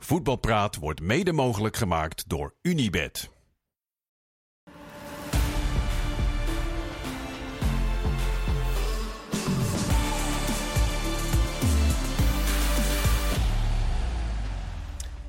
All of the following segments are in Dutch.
Voetbalpraat wordt mede mogelijk gemaakt door Unibed.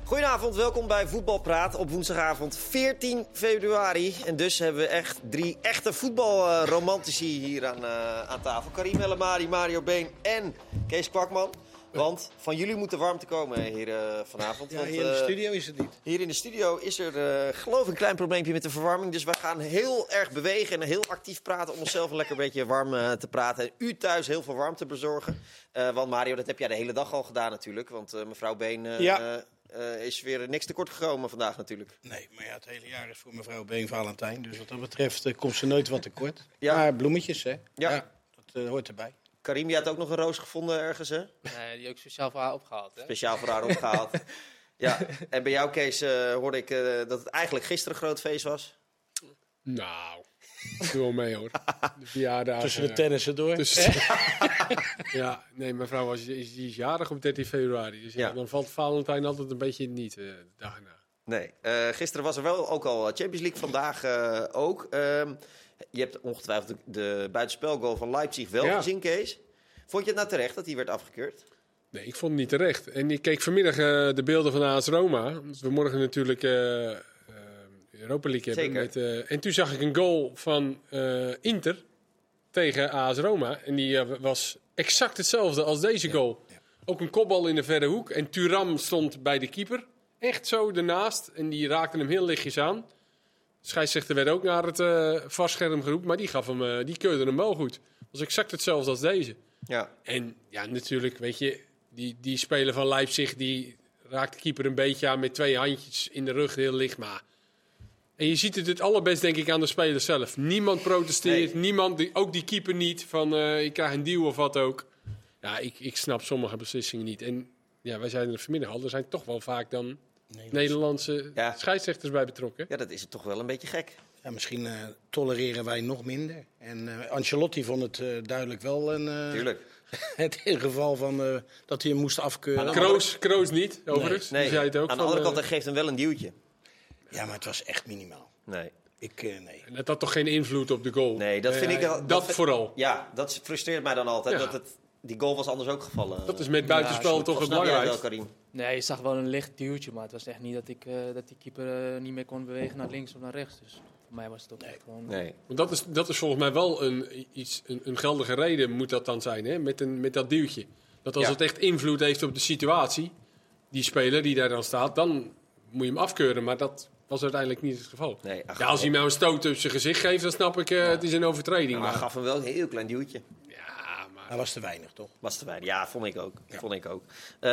Goedenavond, welkom bij Voetbalpraat op woensdagavond 14 februari. En dus hebben we echt drie echte voetbalromantici hier aan, eh, aan tafel. Karim Elamari, Mario Been en Kees Kwakman. Want van jullie moet de warmte komen hier eh, vanavond. Ja, want, hier in de eh, studio is het niet. Hier in de studio is er, eh, geloof ik, een klein probleempje met de verwarming. Dus we gaan heel erg bewegen en heel actief praten om onszelf een lekker beetje warm te praten. En u thuis heel veel warmte bezorgen. Eh, want Mario, dat heb jij de hele dag al gedaan natuurlijk. Want eh, mevrouw Been eh, Ja. eh, eh, is weer niks tekort gekomen vandaag natuurlijk. Nee, maar ja, het hele jaar is voor mevrouw Been Valentijn. Dus wat dat betreft komt ze nooit wat tekort. Ja. Maar bloemetjes, hè? Ja. dat hoort erbij. Karim, je had ook nog een roos gevonden ergens, hè? Nee, die ook speciaal voor haar opgehaald. Hè? Speciaal voor haar opgehaald. ja, en bij jou, Kees, eh, hoorde ik eh, dat het eigenlijk gisteren een groot feest was. Nou, doe wel mee hoor. De verjaardag. Tussen de eh, tennissen door. tussen- ja, nee, mijn vrouw was, is, die is jarig op 13 februari. Dus ja, dan valt Valentijn altijd een beetje niet eh, de dag erna. Nee, eh, gisteren was er wel ook al Champions League, vandaag eh, ook. Je hebt ongetwijfeld de, de buitenspelgoal van Leipzig wel Ja. gezien, Kees. Vond je het nou terecht dat die werd afgekeurd? Nee, ik vond het niet terecht. En ik keek vanmiddag eh, de beelden van AS Roma. Omdat we morgen natuurlijk eh, Europa League hebben. Zeker. Met, en toen zag ik een goal van Inter tegen AS Roma. En die was exact hetzelfde als deze goal. ja. Ook een kopbal in de verre hoek. En Turam stond bij de keeper. Echt zo ernaast. En die raakte hem heel lichtjes aan. Scheidsrechter werd ook naar het vastscherm geroepen. Maar die, gaf hem, eh, die keurde hem wel goed. Het was exact hetzelfde als deze. Ja. En ja, natuurlijk, weet je, die, die speler van Leipzig, die raakt de keeper een beetje aan met twee handjes in de rug, heel licht. Maar... En je ziet het het allerbest, denk ik, aan de speler zelf. Niemand protesteert, Nee. niemand, die- ook die keeper niet, van eh, ik krijg een deal of wat ook. Ja, ik, ik snap sommige beslissingen niet. En ja, wij zeiden er vanmiddag al, er zijn toch wel vaak dan Nederlandse Ja. scheidsrechters bij betrokken. ja, dat is toch wel een beetje gek. Ja, misschien eh, tolereren wij nog minder. En eh Ancelotti vond het eh, duidelijk wel een, eh, Tuurlijk. het in geval van eh, dat hij hem moest afkeuren. Kroos, Kroos niet, overigens. Nee, Die zei het ook aan de van, andere kant, hij geeft hem wel een duwtje. Ja, maar het was echt minimaal. Nee. Ik, eh, nee. en het had toch geen invloed op de goal? Nee, dat vind ik... Dat, vind- vooral. Ja, dat frustreert mij dan altijd. Ja. Dat het, die goal was anders ook gevallen. Dat is met buitenspel Ja, toch het belangrijkste. Nee, je zag wel een licht duwtje, maar het was echt niet dat, ik, eh, dat die keeper eh, niet meer kon bewegen naar links of naar rechts. Dus voor mij was het ook echt gewoon... Nee. Want dat is, dat is volgens mij wel een, iets, een, een geldige reden, moet dat dan zijn, hè? Met, een, met dat duwtje. Dat als Ja. het echt invloed heeft op de situatie, die speler die daar dan staat, dan moet je hem afkeuren. Maar dat was uiteindelijk niet het geval. Nee, ja, als hij nou een stoot op zijn gezicht geeft, dan snap ik, eh, het is een overtreding. Maar hij maar, gaf hem wel een heel klein duwtje. Dat was te weinig, toch? Was te weinig. Ja, vond ik ook. Vond ik ook. Eh,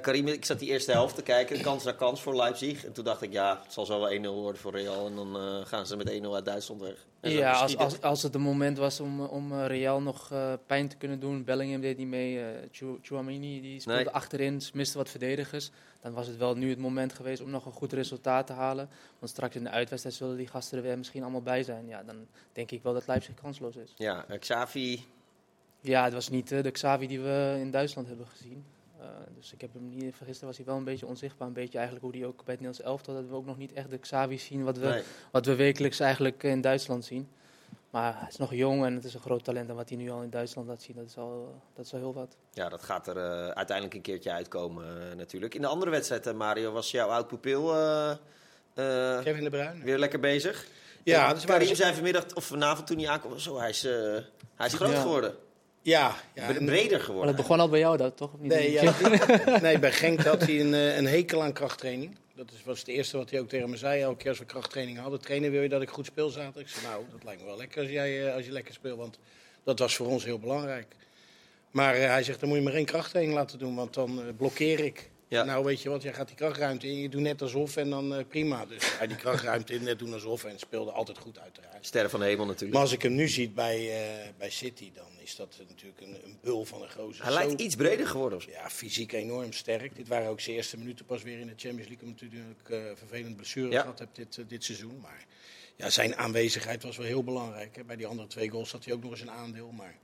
Karim, ik zat die eerste helft te kijken. Kans naar kans voor Leipzig. En toen dacht ik, ja, het zal zo wel 1-0 worden voor Real. En dan eh, gaan ze met 1-0 uit Duitsland weg. En zo Ja, als, als, als het een moment was om, om eh, Real nog eh, pijn te kunnen doen. Bellingham deed niet mee. Chouamini die speelde Nee. achterin, ze miste wat verdedigers. Dan was het wel nu het moment geweest om nog een goed resultaat te halen. Want straks in de uitwedstrijd zullen die gasten er weer misschien allemaal bij zijn. Ja, dan denk ik wel dat Leipzig kansloos is. Ja, Xavi. Ja, het was niet eh, de Xavi die we in Duitsland hebben gezien. Eh, dus ik heb hem niet, gisteren was hij wel een beetje onzichtbaar. Een beetje eigenlijk hoe hij ook bij het Nederlands elftal, dat we ook nog niet echt de Xavi zien wat we, Nee. wat we wekelijks eigenlijk in Duitsland zien. Maar hij is nog jong en het is een groot talent. En wat hij nu al in Duitsland laat zien, dat is al, dat is al heel wat. Ja, dat gaat er eh, uiteindelijk een keertje uitkomen eh, natuurlijk. In de andere wedstrijd, eh, Mario, was jouw oud-pupil eh, eh, Kevin de Bruyne. weer lekker bezig. Ja, En is Karim zei vanmiddag, of vanavond toen hij aankwam, zo, hij is, eh, hij is groot Ja. geworden. Ja, ja Breder Maar geworden. dat begon al bij jou, dat toch? Of niet? Nee, ja, nee, bij Genk had hij een, eh, een hekel aan krachttraining. Dat is, was het eerste wat hij ook tegen me zei. Elke keer als we krachttraining hadden. Trainer, wil je dat ik goed speel zaterdag? Ik zei, nou, dat lijkt me wel lekker als, jij, eh, als je lekker speelt. Want dat was voor ons heel belangrijk. Maar eh, hij zegt, dan moet je maar geen krachttraining laten doen. Want dan blokkeer ik. Ja. Nou, weet je wat, jij gaat die krachtruimte in. Je doet net alsof en dan eh, prima. Dus hij die krachtruimte in, net doen alsof. En speelde altijd goed uiteraard. Sterren van de hemel natuurlijk. Maar als ik hem nu zie bij, eh, bij City, dan is dat natuurlijk een, een bul van een gozer. hij lijkt iets breder geworden. ja, fysiek enorm sterk. Dit waren ook zijn eerste minuten pas weer in de Champions League. Omdat hij natuurlijk eh vervelend blessure Ja. gehad hebt dit, dit seizoen. Maar ja, zijn aanwezigheid was wel heel belangrijk. Hè. Bij die andere twee goals had hij ook nog eens een aandeel. Maar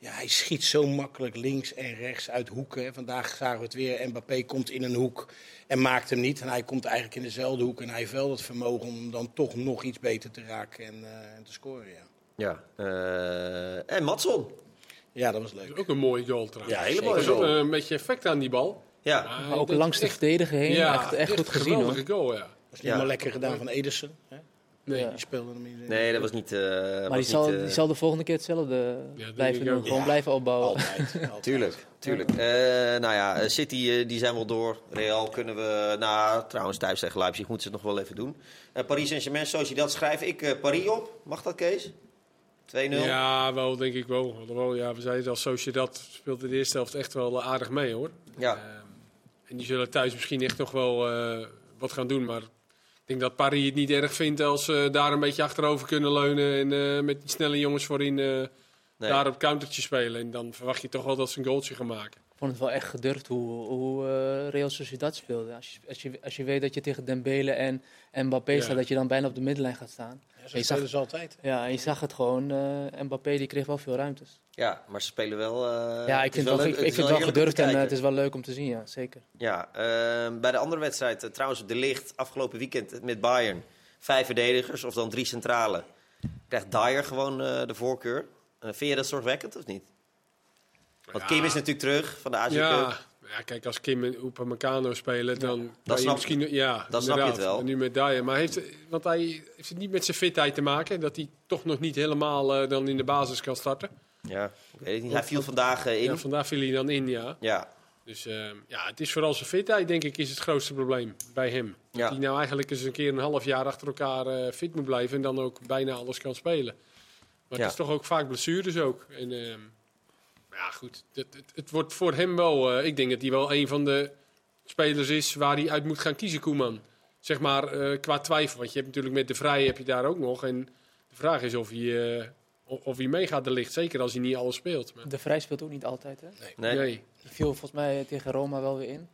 Ja, hij schiet zo makkelijk links en rechts uit hoeken. Vandaag zagen we het weer. Mbappé komt in een hoek en maakt hem niet. En hij komt eigenlijk in dezelfde hoek. En hij heeft wel het vermogen om hem dan toch nog iets beter te raken en, eh, en te scoren. Ja. Ja. eh, en Matson. ja, dat was leuk. Ook een mooie goal trouwens. Ja, hele mooie was ook goal. een beetje effect aan die bal. Ja. Maar ook langs de verdediger heen. Ja, echt, echt goed gezien hoor. goal, ja. Dat is niet Ja. maar lekker gedaan van Ederson. Hè? Nee. Ja. Die speelde hem in. Nee, dat was niet... eh, Maar was die zal, niet, eh, die zal de volgende keer hetzelfde blijven doen. Gewoon Ja. blijven opbouwen. Altijd. altijd. Tuurlijk, tuurlijk. Eh, nou ja, City die zijn wel door. Real kunnen we... Nou, trouwens, thuis tegen Leipzig moeten ze het nog wel even doen. Eh, Paris Saint-Germain, zoals je dat schrijf ik eh, Paris op. Mag dat, Kees? 2-0? Ja, wel denk ik wel. Alhoewel, ja, we zeiden al, Sociedad speelt in de eerste helft echt wel aardig mee hoor. Ja. Ehm, en die zullen thuis misschien echt nog wel eh, wat gaan doen. Maar denk dat Paris het niet erg vindt als ze daar een beetje achterover kunnen leunen. En eh, met die snelle jongens voorin eh, Nee. daar op countertje spelen. En dan verwacht je toch wel dat ze een goaltje gaan maken. Ik vond het wel echt gedurfd hoe, hoe eh, Real Sociedad speelde. Als je, als, je, als je weet dat je tegen Dembele en, en Mbappé Ja. staat, dat je dan bijna op de middenlijn gaat staan. Ja, zo Je zag- ze altijd. Ja, en je zag het gewoon. eh Mbappé die kreeg wel veel ruimtes. Ja, maar ze spelen wel... eh, ja, het ik vind, wel, leuk- ik, vind het wel gedurfd en eh, het is wel leuk om te zien, ja, zeker. Ja, ehm, bij de andere wedstrijd, eh, trouwens de licht afgelopen weekend met Bayern. Vijf verdedigers of dan drie centrale. Krijgt Dyer gewoon eh, de voorkeur. Vind je dat zorgwekkend of niet? Want Ja. Kim is natuurlijk terug van de Azië Ja, ja, kijk, als Kim en Upamecano spelen, dan kan je snap- misschien... Ja, dan snap je het wel. En nu met Dyer. Maar heeft, want hij heeft het niet met zijn fitheid te maken. Dat hij toch nog niet helemaal eh, dan in de basis kan starten. Ja, ik weet het niet. Hij viel vandaag eh, in. Ja, vandaar viel hij dan in, ja. Ja, Dus eh, ja, het is vooral zijn fitheid, denk ik, is het grootste probleem bij hem. Ja. Dat hij nou eigenlijk eens een keer een half jaar achter elkaar eh, fit moet blijven en dan ook bijna alles kan spelen. Maar Ja. het is toch ook vaak blessures ook. En ehm, ja, goed, het, het, het wordt voor hem wel, eh, ik denk dat hij wel een van de spelers is waar hij uit moet gaan kiezen, Koeman. Zeg maar qua twijfel, want je hebt natuurlijk met de Vrij heb je daar ook nog. En de vraag is of hij, of, of hij meegaat de licht, zeker als hij niet alles speelt. Maar, De Vrij speelt ook niet altijd, hè? nee. nee. Die viel volgens mij tegen Roma wel weer in.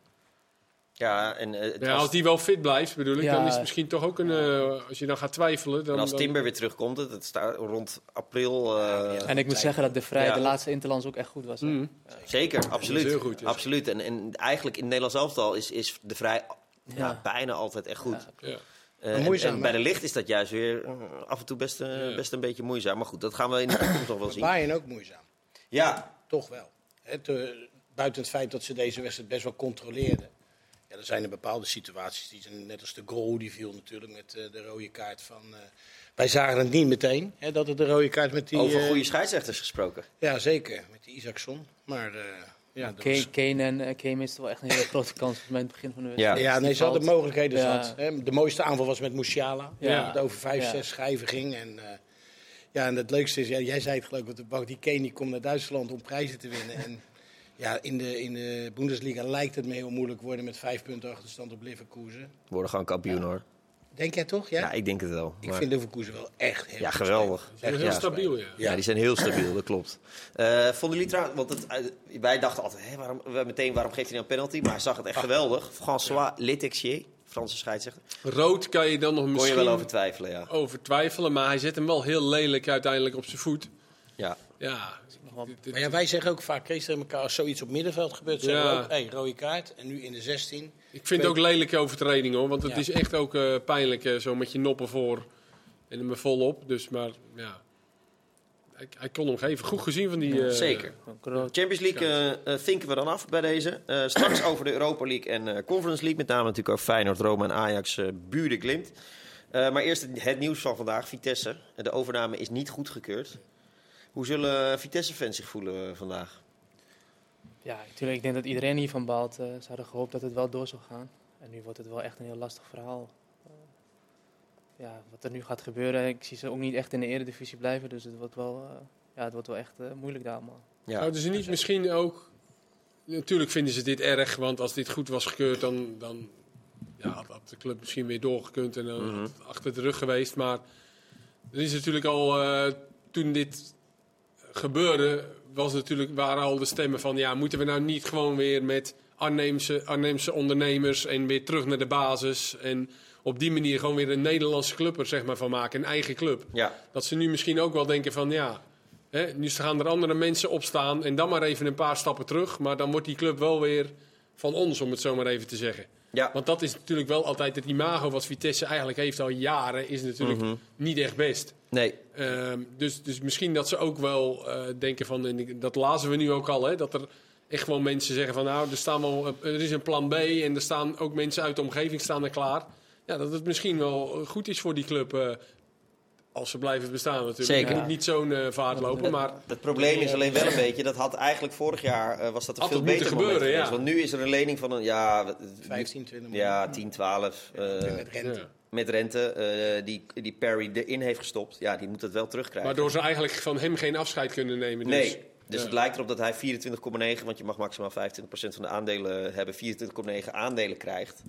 Ja, en eh, Ja, als die wel fit blijft, bedoel ik, Ja. dan is het misschien toch ook een. eh, als je dan gaat twijfelen. Dan, en als dan- Timber weer terugkomt, het, het staat rond april. eh, Ja, En ik moet zeggen dat De Vrij Ja. de laatste Interlands ook echt goed was. hè? Mm. Zeker, absoluut. heel goed, absoluut. En, en eigenlijk in het Nederlands elftal is, is de vrij ja. Ja. bijna altijd echt goed. Eh, en- bij de licht is dat juist weer eh, af en toe best, eh, Ja. best een beetje moeizaam. Maar goed, dat gaan we in de toekomst nog wel zien. Bayern ook moeizaam. Ja, Toch wel. Het, buiten het feit dat ze deze wedstrijd best wel controleerden. Ja, er zijn er bepaalde situaties, die zijn, net als de goal die viel natuurlijk met de rode kaart van... wij zagen het niet meteen, hè, dat het de rode kaart met die... over goede scheidsrechters gesproken. Ja, zeker, met die Isaacson. Maar ja, Kane, was- Kane en uh, Kane miste wel echt een hele grote kans volgens mij in het begin van de wedstrijd. Ja. Ja, nee, ze hadden Valt. mogelijkheden Ja. zat. Hè. De mooiste aanval was met Musiala. Ja. Dat over vijf, Ja. zes schijven ging. En, eh, ja, en het leukste is, ja, jij zei het geloof ik op de bank, die Kane die komt naar Duitsland om prijzen te winnen. En ja, in de, in de Bundesliga lijkt het me heel moeilijk worden met vijf punten achterstand op Leverkusen. We worden gewoon kampioen hoor. Denk jij toch? Ja? Ja, ik denk het wel. ik Maar- vind Leverkusen wel echt heel ja, geweldig. Ze zijn Echt, heel ja. stabiel, ja. Ja, die zijn heel stabiel, dat klopt. Eh vonden jullie trouwens, want het, eh, wij dachten altijd, hè, waarom, meteen waarom geeft hij nou een penalty? Maar hij zag het echt geweldig. François Letexier, Franse scheidsrechter. Rood kan je dan nog Kon je misschien wel over twijfelen, ja. over twijfelen, maar hij zet hem wel heel lelijk uiteindelijk op zijn voet. ja. Ja, Dit- dit- Maar ja, wij zeggen ook vaak, Kees tegen elkaar, als zoiets op middenveld gebeurt, zeggen Ja. we ook, hey, rode kaart. En nu in de 16. ik vind het ook lelijke overtreding hoor, want het Ja. is echt ook eh, pijnlijk eh, zo met je noppen voor en hem er volop. Dus maar ja, hij, hij kon hem geven. Goed gezien van die. eh, Zeker. ook. Champions League eh, eh, vinken we dan af bij deze. Eh, straks over de Europa League en eh, Conference League. Met name natuurlijk over Feyenoord, Roma en Ajax, eh Buurde Glimt. Eh, maar eerst het, het nieuws van vandaag, Vitesse. De overname is niet goedgekeurd. Hoe zullen Vitesse-fans zich voelen eh, vandaag? Ja, natuurlijk. Ik denk dat iedereen hiervan baalt. Eh, ze hadden gehoopt dat het wel door zou gaan. En nu wordt het wel echt een heel lastig verhaal. Eh, ja, wat er nu gaat gebeuren, ik zie ze ook niet echt in de eredivisie blijven. Dus het wordt wel, eh, ja, het wordt wel echt eh, moeilijk daar allemaal. Ja, Zouden ze niet misschien ook. Natuurlijk vinden ze dit erg, want als dit goed was gekeurd, dan, dan ja, had, de club misschien weer doorgekund en dan Mhm. achter de rug geweest. Maar er is natuurlijk al, eh, toen dit gebeurde, was natuurlijk, waren al de stemmen van, ja, moeten we nou niet gewoon weer met Arnhemse, Arnhemse ondernemers en weer terug naar de basis en op die manier gewoon weer een Nederlandse club er zeg maar van maken, een eigen club. ja. Dat ze nu misschien ook wel denken van ja, Hè, nu gaan er andere mensen opstaan en dan maar even een paar stappen terug. Maar dan wordt die club wel weer van ons, om het zo maar even te zeggen. Ja. Want dat is natuurlijk wel altijd het imago wat Vitesse eigenlijk heeft al jaren, is natuurlijk Mhm. niet echt best. Nee, Ehm, dus, dus misschien dat ze ook wel eh, denken van, en dat lazen we nu ook al, hè, dat er echt wel mensen zeggen van nou, er, staan wel, er is een plan B en er staan ook mensen uit de omgeving staan er klaar. Ja, dat het misschien wel goed is voor die club, eh, als ze blijven bestaan natuurlijk. Zeker. Het moet niet zo'n eh, vaart lopen, maar het probleem is alleen wel een beetje, dat had eigenlijk vorig jaar, eh, was dat een Had veel beter gebeuren, ja. Want nu is er een lening van een, ja... wat- 15, 20 miljoen. Ja, 10, 12. eh, met rente. ja. Met rente, eh, die, die Perry erin heeft gestopt. Ja, die moet het wel terugkrijgen. waardoor ze eigenlijk van hem geen afscheid kunnen nemen. Dus. Nee, dus Ja. het lijkt erop dat hij 24,9, want je mag maximaal 25% van de aandelen hebben, 24,9 aandelen krijgt.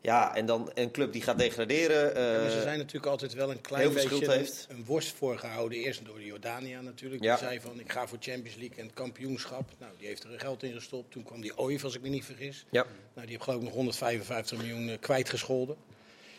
Ja, en dan een club die gaat degraderen. eh, Ja, maar ze zijn natuurlijk altijd wel een klein heel veel beetje heeft. een worst voorgehouden. Eerst door de Jordania natuurlijk. Ja. Die zei van ik ga voor Champions League en het kampioenschap. Nou, die heeft er geld in gestopt. Toen kwam die OIF, als ik me niet vergis. Ja, Nou, die heeft geloof ik nog 155 miljoen eh, kwijtgescholden.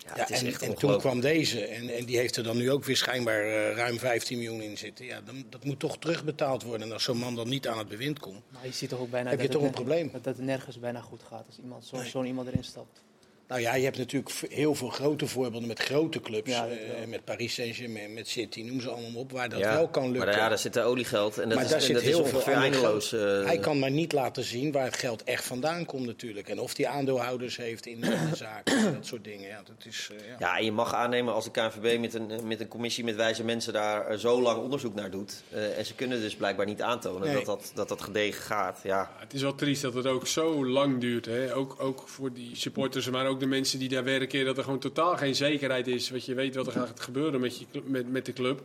Ja, Ja, het is en, echt en toen kwam deze. En, en die heeft er dan nu ook weer schijnbaar eh, ruim 15 miljoen in zitten. Ja, dan, dat moet toch terugbetaald worden. En als zo'n man dan niet aan het bewind komt. Maar je ziet toch ook bijna Heb dat je het toch een probleem? Dat, dat het nergens bijna goed gaat als iemand, zo- Nee. zo'n iemand erin stapt. Nou ja, je hebt natuurlijk heel veel grote voorbeelden met grote clubs. Ja, eh, met Paris Saint-Germain, met City, noem ze allemaal op. Waar dat Ja, wel kan lukken. Maar ja, daar zit de oliegeld en dat maar is, daar en zit dat is heel ongeveer veel eindeloos. eh, Hij kan maar niet laten zien waar het geld echt vandaan komt natuurlijk. En of hij aandeelhouders heeft in de zaak, dat soort dingen. Ja, dat is, eh, ja. Ja, en je mag aannemen als de KNVB met een, met een commissie met wijze mensen daar zo lang onderzoek naar doet. eh, en ze kunnen dus blijkbaar niet aantonen Nee. dat, dat, dat dat gedegen gaat. Ja, Ja, het is wel triest dat het ook zo lang duurt. Hè? Ook, ook voor die supporters, maar ook de mensen die daar werken. Dat er gewoon totaal geen zekerheid is. Wat je weet wat er gaat gebeuren met, je, met, met de club.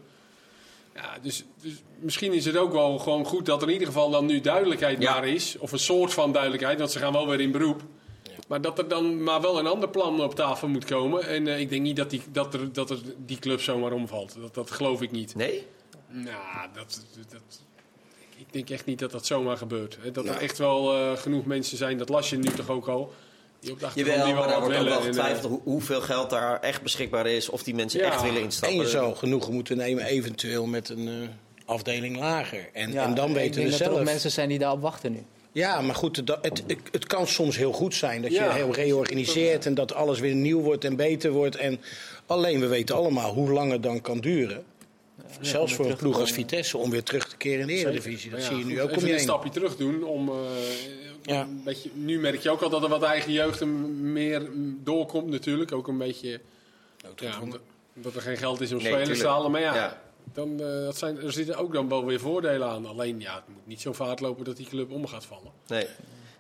Ja, dus, dus misschien is het ook wel gewoon goed dat er in ieder geval dan nu duidelijkheid Ja. maar is. Of een soort van duidelijkheid, want ze gaan wel weer in beroep. Maar dat er dan maar wel een ander plan op tafel moet komen. En eh, ik denk niet dat, die, dat, er, dat er die club zomaar omvalt. Dat, dat geloof ik niet. nee? Nou, dat, dat, ik- denk echt niet dat dat zomaar gebeurt. Dat er Nou. echt wel eh, genoeg mensen zijn, dat las je nu toch ook al. Die achtergrond Jawel, maar daar wordt ook wel En, eh, getwijfeld hoe- hoeveel geld daar echt beschikbaar is. Of die mensen Ja. echt willen En instappen. je zou genoegen moeten nemen, eventueel met een eh, afdeling lager. En, en dan ik weten denk we dat er ook zelf. mensen zijn die daarop wachten nu. Ja, maar goed, het, het, kan soms heel goed zijn dat je Ja. heel reorganiseert en dat alles weer nieuw wordt en beter wordt. En alleen we weten allemaal hoe lang het dan kan duren. Zelfs voor een ploeg als. Vitesse om weer terug te keren in de Eredivisie. Dat ja, zie je goed, nu ook om je een heen. stapje terug doen. Om, eh, Ja. een beetje, nu merk je ook al dat er wat eigen jeugd er meer doorkomt natuurlijk. Ook een beetje ja, omdat, omdat er geen geld is om Nee, spelers te halen. Maar ja, Ja. Dan, eh, dat zijn, er zitten ook dan wel weer voordelen aan. Alleen ja, het moet niet zo vaart lopen dat die club om gaat vallen. Nee.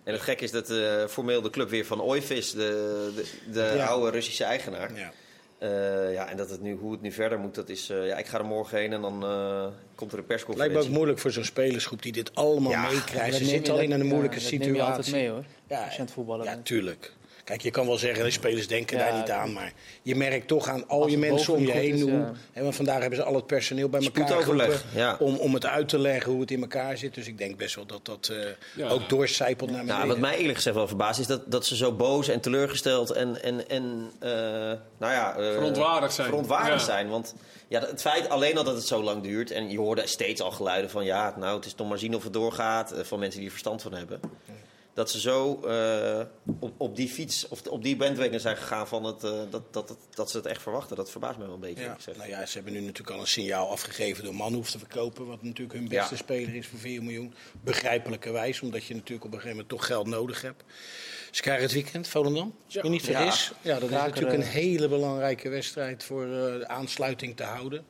En het gek is dat eh, formeel de club weer van OIF is, de, de, de Ja. oude Russische eigenaar. Ja. Eh, ja, en dat het nu, hoe het nu verder moet, dat is... eh, ja, ik ga er morgen heen en dan eh, komt er een Het lijkt me ook persconferentie. moeilijk voor zo'n spelersgroep die dit allemaal Ja, meekrijgt. Ze zitten alleen in een moeilijke ja, dat neem je altijd situatie. mee hoor. Ja, als je aan het voetballen Ja, bent. tuurlijk. Kijk, je kan wel zeggen, de spelers denken Ja, daar niet aan. Maar je merkt toch aan al je mensen om je heen. is, hoe, ja. hè, want vandaag hebben ze al het personeel bij elkaar geroepen ja. om, om het uit te leggen hoe het in elkaar zit. Dus ik denk best wel dat dat eh, Ja. ook doorcijpelt naar beneden. Nou, wat mij eerlijk gezegd wel verbaast is dat, dat ze zo boos en teleurgesteld en, en, en eh, nou ja, eh, Verontwaardigd zijn. verontwaardigd Ja. zijn. Want ja, het feit alleen al dat het zo lang duurt en je hoorde steeds al geluiden van ja, nou het is nog maar zien of het doorgaat van mensen die er verstand van hebben. Dat ze zo eh, op, op die fiets of op die bandwagon zijn gegaan van het, eh, dat, dat, dat, dat ze het echt verwachten. Dat verbaast me wel een beetje. Ja, nou ja, ze hebben nu natuurlijk al een signaal afgegeven door Manhoef te verkopen. Wat natuurlijk hun beste Ja. speler is voor 4 miljoen. Begrijpelijkerwijs, omdat je natuurlijk op een gegeven moment toch geld nodig hebt. Ze krijgen het weekend, Volendam, als ik me niet Ja. vergis. Ja, dat is natuurlijk een eh. hele belangrijke wedstrijd voor eh, de aansluiting te houden.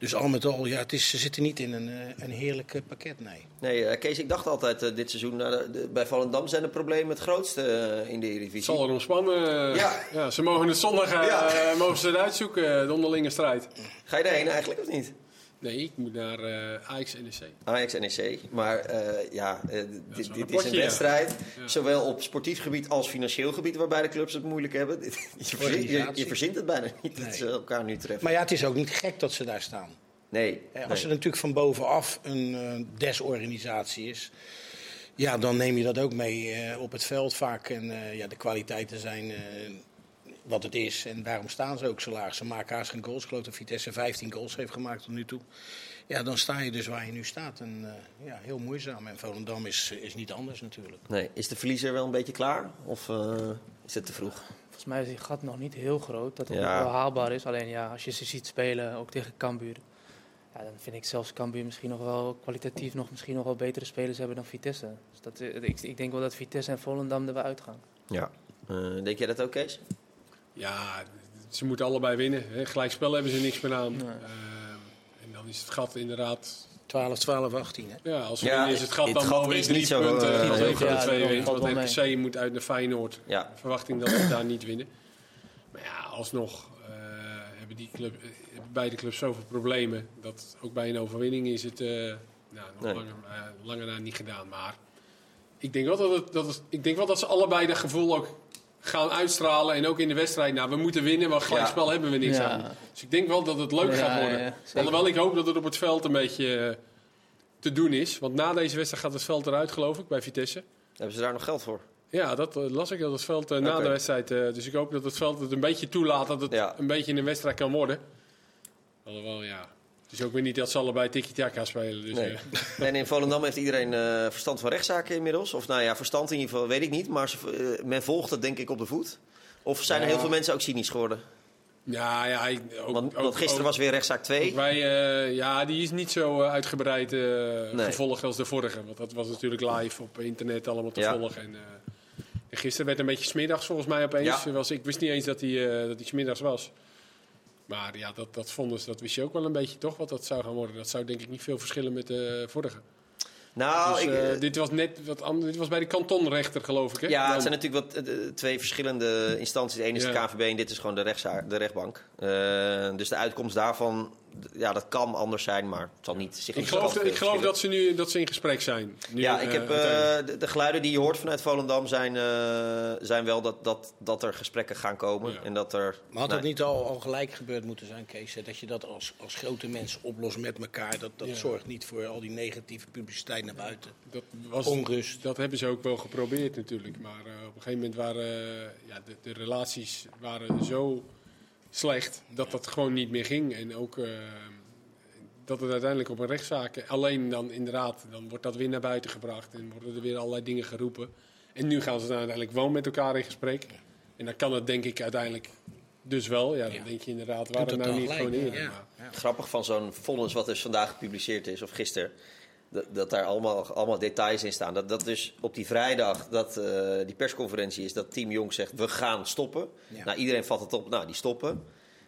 Dus al met al, ja, het is, ze zitten niet in een, eh, een heerlijk eh, pakket, nee. Nee, eh, Kees, ik dacht altijd dit seizoen, nou, bij Volendam zijn de problemen het grootste in de Eredivisie. zal er ontspannen. Ja. Ja. ze mogen het zondag eh, Ja. mogen ze het uitzoeken, de onderlinge strijd. Ga je daarheen eigenlijk of niet? Nee, ik moet naar eh Ajax NEC. Ajax NEC. Maar eh, ja, eh, is dit, wel dit is een ja. wedstrijd, Ja. zowel op sportief gebied als financieel gebied, waarbij de clubs het moeilijk hebben. je, verzint, je, je verzint het bijna niet dat ze elkaar nu treffen. Maar ja, het is ook niet gek dat ze daar staan. nee, Als nee. het natuurlijk van bovenaf een eh, desorganisatie is, ja, dan neem je dat ook mee eh, op het veld vaak. En eh, ja, de kwaliteiten zijn eh, wat het is. En daarom staan ze ook zo laag. Ze maken haast geen goals. Ik geloof dat Vitesse 15 goals heeft gemaakt tot nu toe. Ja, dan sta je dus waar je nu staat. En eh, ja, heel moeizaam. En Volendam is, is niet anders natuurlijk. Nee, is de verliezer wel een beetje klaar? Of eh, is het te vroeg? Volgens mij is die gat nog niet heel groot. Dat het Ja. wel haalbaar is. Alleen ja, als je ze ziet spelen, ook tegen Cambuur. Ja, dan vind ik zelfs Cambuur misschien nog wel kwalitatief nog, misschien nog wel betere spelers hebben dan Vitesse. Dus dat, eh, ik, ik denk wel dat Vitesse en Volendam er wel uitgaan. Ja. Eh, denk jij dat ook, Kees? Ja, ze moeten allebei winnen. Hè. Gelijkspel hebben ze niks meer aan. Nee. Eh, en dan is het gat inderdaad... 12, 12, 18. Hè? Ja, als ze Ja, winnen is het gat dan wel weer drie niet zo, punten. eh, als heel een van de groot. twee Ja, wint. dat Want RKC moet uit naar Feyenoord. Ja. Verwachting dat ze daar niet winnen. Maar ja, alsnog eh, hebben, die club, eh, beide clubs zoveel problemen. Dat ook bij een overwinning is het eh, nou, nog Nee. langer, eh, langer na niet gedaan. Maar ik denk, wel dat het, dat het, ik denk wel dat ze allebei dat gevoel ook gaan uitstralen. En ook in de wedstrijd. Nou, we moeten winnen, want gelijkspel hebben we niks Ja. aan. Dus ik denk wel dat het leuk Ja, gaat worden. ja, ja. Alhoewel ik hoop dat het op het veld een beetje eh, te doen is. Want na deze wedstrijd gaat het veld eruit, geloof ik, bij Vitesse. Hebben ze daar nog geld voor? Ja, dat eh, las ik dat het veld eh, na de wedstrijd. eh, dus ik hoop dat het veld het een beetje toelaat dat het Ja. een beetje een wedstrijd kan worden. Alhoewel, ja. Is ook weer niet dat ze allebei tiki-taka spelen. Dus, Nee. eh, En in Volendam heeft iedereen eh, verstand van rechtszaken inmiddels. Of nou ja, verstand in ieder geval weet ik niet. Maar ze, eh, men volgt het denk ik op de voet. Of zijn er heel veel mensen ook cynisch geworden? ja, ja. ik- Ook, Want, ook- want gisteren ook- was weer rechtszaak 2. ook Wij, ja, die is niet zo uitgebreid Nee. gevolgd als de vorige. Want dat was natuurlijk live op internet allemaal te Ja. volgen. En, en gisteren werd een beetje smiddags volgens mij opeens. Was, ik wist niet eens dat hij eh, dat hij smiddags was. Maar ja, dat, dat vonden ze, dat wist je ook wel een beetje toch, wat dat zou gaan worden. Dat zou denk ik niet veel verschillen met de vorige. Nou, dus, ik, eh, eh, dit was net wat anders. Dit was bij de kantonrechter, geloof ik. Hè? ja, Dan- het zijn natuurlijk wat, eh, twee verschillende instanties. De ene is de. KVB en dit is gewoon de, de rechtbank. Eh, dus de uitkomst daarvan, ja, dat kan anders zijn, maar het zal niet zich ik geloof, ik geloof dat ze nu dat ze in gesprek zijn. Nu, Ja, ik heb, eh, de, de geluiden die je hoort vanuit Volendam zijn, eh, zijn wel dat, dat, dat er gesprekken gaan komen. Ja. En dat er, Maar had nou, het niet al, al gelijk gebeurd moeten zijn, Kees? hè? Dat je dat als, als grote mens oplost met elkaar. Dat, dat Ja. zorgt niet voor al die negatieve publiciteit naar buiten. dat was, onrust. Dat hebben ze ook wel geprobeerd natuurlijk. Maar eh, op een gegeven moment waren eh, ja, de, de relaties waren zo slecht dat dat gewoon niet meer ging. En ook eh, dat het uiteindelijk op een rechtszaak... Alleen dan inderdaad, dan wordt dat weer naar buiten gebracht. En worden er weer allerlei dingen geroepen. En nu gaan ze dan uiteindelijk wel met elkaar in gesprek. En dan kan het denk ik uiteindelijk dus wel. Ja, dan Ja. denk je inderdaad, waarom het nou niet gewoon eerder? ja. Grappig van zo'n vonnis wat dus vandaag gepubliceerd is, of gisteren. Dat, dat daar allemaal, allemaal details in staan. Dat, dat dus op die vrijdag dat eh, die persconferentie is, dat Team Jong zegt: we gaan stoppen. Ja. Nou, iedereen vat het op, nou, die stoppen.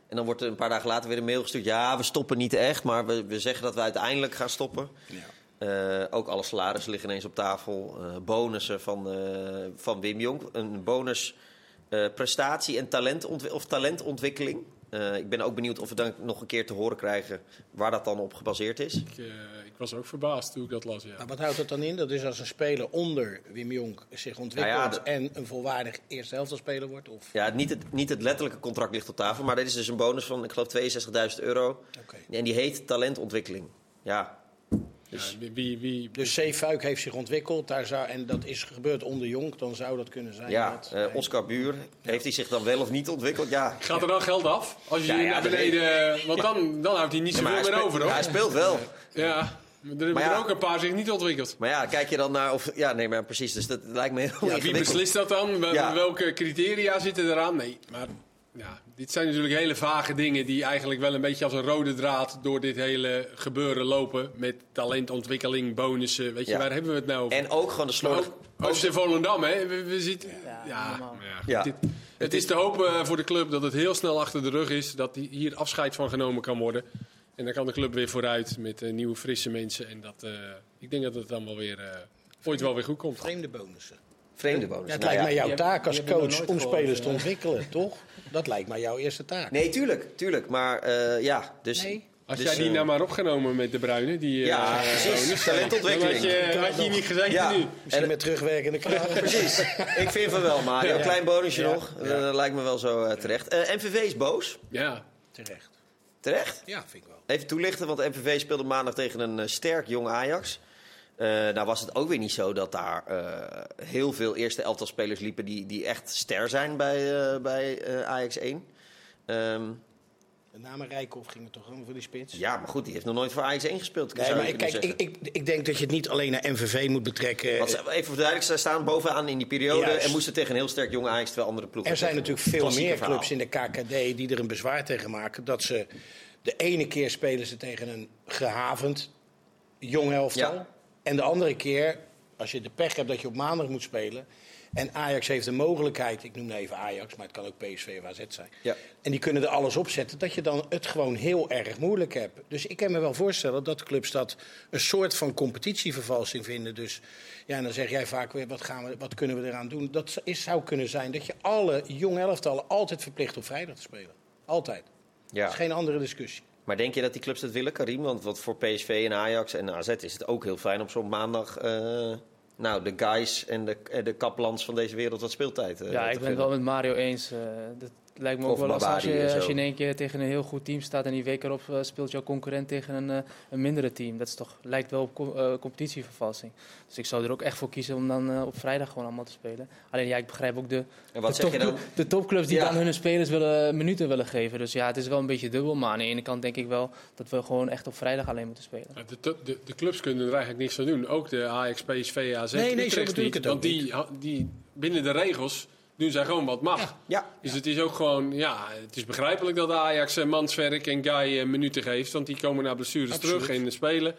En dan wordt er een paar dagen later weer een mail gestuurd: ja, we stoppen niet echt, maar we, we zeggen dat we uiteindelijk gaan stoppen. Ja. Eh, ook alle salarissen liggen ineens op tafel. Eh, bonussen van, van Wim Jong. Een bonus prestatie en talentontwi- of talentontwikkeling. Eh, ik ben ook benieuwd of we dan nog een keer te horen krijgen waar dat dan op gebaseerd is. Ik, eh, ik was ook verbaasd toen ik dat las. Ja. Maar wat houdt dat dan in? Dat is als een speler onder Wim Jong zich ontwikkelt Nou ja, dat- en een volwaardig eerste helftspeler wordt? Of... Ja, niet het, niet het letterlijke contract ligt op tafel, maar dit is dus een bonus van, ik geloof, 62.000 euro. Oké. En die heet talentontwikkeling. Ja, Ja, wie, wie, wie- Dus C. Fuik heeft zich ontwikkeld daar zou, en dat is gebeurd onder Jong. Dan zou dat kunnen zijn. ja dat, eh, Oscar Buur, heeft hij zich dan wel of niet ontwikkeld? Ja, Gaat er dan geld af? Als je Ja, ja, naar beneden... Want dan, dan houdt hij niet zoveel meer speelt- over, hoor. Hij speelt wel. Ja, maar er hebben Maar er ook een paar zich niet ontwikkeld. Maar ja, kijk je dan naar of. Ja, nee, maar precies. Dus dat lijkt me heel Ja, wie beslist dat dan? Ja. Welke criteria zitten eraan? Nee, maar ja, dit zijn natuurlijk hele vage dingen die eigenlijk wel een beetje als een rode draad door dit hele gebeuren lopen. Met talentontwikkeling, bonussen. Weet je, Ja. waar hebben we het nou over? En ook gewoon de slordig. ook, ook in Volendam, hè? We, we zitten, Ja, ja, ja, Ja. dit- het is te hopen voor de club dat het heel snel achter de rug is. Dat die- hier afscheid van genomen kan worden. En dan kan de club weer vooruit met eh, nieuwe, frisse mensen. En dat, eh, ik denk dat het dan wel weer, eh, ooit wel weer goed komt. Vreemde bonussen. Vreemde het Nou lijkt mij jouw taak als coach om spelers te ja. ontwikkelen, toch? Dat lijkt mij jouw eerste taak. Nee, tuurlijk, tuurlijk. Maar eh, ja, dus. Nee? Als Dus, jij die eh, nou maar opgenomen met de Bruine, die Ja, eh, precies. Talentontwikkeling. Dan had je, had je hier niet gezegd Ja. nu. Misschien En- met terugwerkende kracht. Precies. Ik vind van wel, Mario. Een klein bonusje Ja. nog. Dat lijkt me wel zo eh, terecht. Eh, MVV is boos. Ja, Terecht. Terecht. Ja, vind ik wel. Even toelichten, want MVV speelde maandag tegen een eh, sterk jong Ajax. Eh, nou was het ook weer niet zo dat daar eh, heel veel eerste elftal spelers liepen die, die echt ster zijn bij, eh, bij Ajax 1. Ehm, De namen Rijkoff ging het toch om voor die spits? ja, maar goed, die heeft nog nooit voor Ajax 1 gespeeld. Nee, maar kijk, ik, ik, ik denk dat je het niet alleen naar MVV moet betrekken. Want ze- even voor de duidelijkheid, zij staan bovenaan in die periode Juist. en moesten tegen een heel sterk jonge Ajax, terwijl andere ploegen... Er zijn natuurlijk veel meer verhaal. clubs in de KKD die er een bezwaar tegen maken. Dat ze de ene keer spelen ze tegen een gehavend jong elftal. Ja. En de andere keer, als je de pech hebt dat je op maandag moet spelen. En Ajax heeft de mogelijkheid, ik noem nou even Ajax, maar het kan ook PSV of AZ zijn. Ja. En die kunnen er alles op zetten, dat je dan het gewoon heel erg moeilijk hebt. Dus ik kan me wel voorstellen dat clubs dat een soort van competitievervalsing vinden. Dus ja, en dan zeg jij vaak weer, wat, gaan we, wat kunnen we eraan doen? Dat is, zou kunnen zijn dat je alle jong elftallen altijd verplicht op vrijdag te spelen. Altijd. Dat Ja. is geen andere discussie. Maar denk je dat die clubs dat willen, Karim? Want wat voor PSV en Ajax en AZ is het ook heel fijn om zo'n maandag... eh, nou, de guys en de, en de kaplans van deze wereld wat speeltijd eh, Ja, ik ben het wel met Mario eens. eh, dat lijkt me ook Of wel als, als, je, als je in één keer tegen een heel goed team staat en die week erop eh, speelt jouw concurrent tegen een, eh, een mindere team. Dat is toch, lijkt wel op co- eh, competitievervalsing. Dus ik zou er ook echt voor kiezen om dan eh, op vrijdag gewoon allemaal te spelen. Alleen ja, ik begrijp ook de, En wat de, zeg je dan? topclub- de topclubs die Ja. dan hun spelers willen, minuten willen geven. Dus ja, het is wel een beetje dubbel. Maar aan de ene kant denk ik wel dat we gewoon echt op vrijdag alleen moeten spelen. De, de, de, de clubs kunnen er eigenlijk niks aan doen. Ook de Ajax, PSV, AZ, Nee, nee, Utrecht ik niet. het Want die, die, binnen de regels doen zij gewoon wat mag. Ja, Dus het is ook gewoon, ja, het is begrijpelijk dat Ajax Manswerk en Guy eh, minuten geeft. Want die komen naar blessures Absoluut. terug en spelen.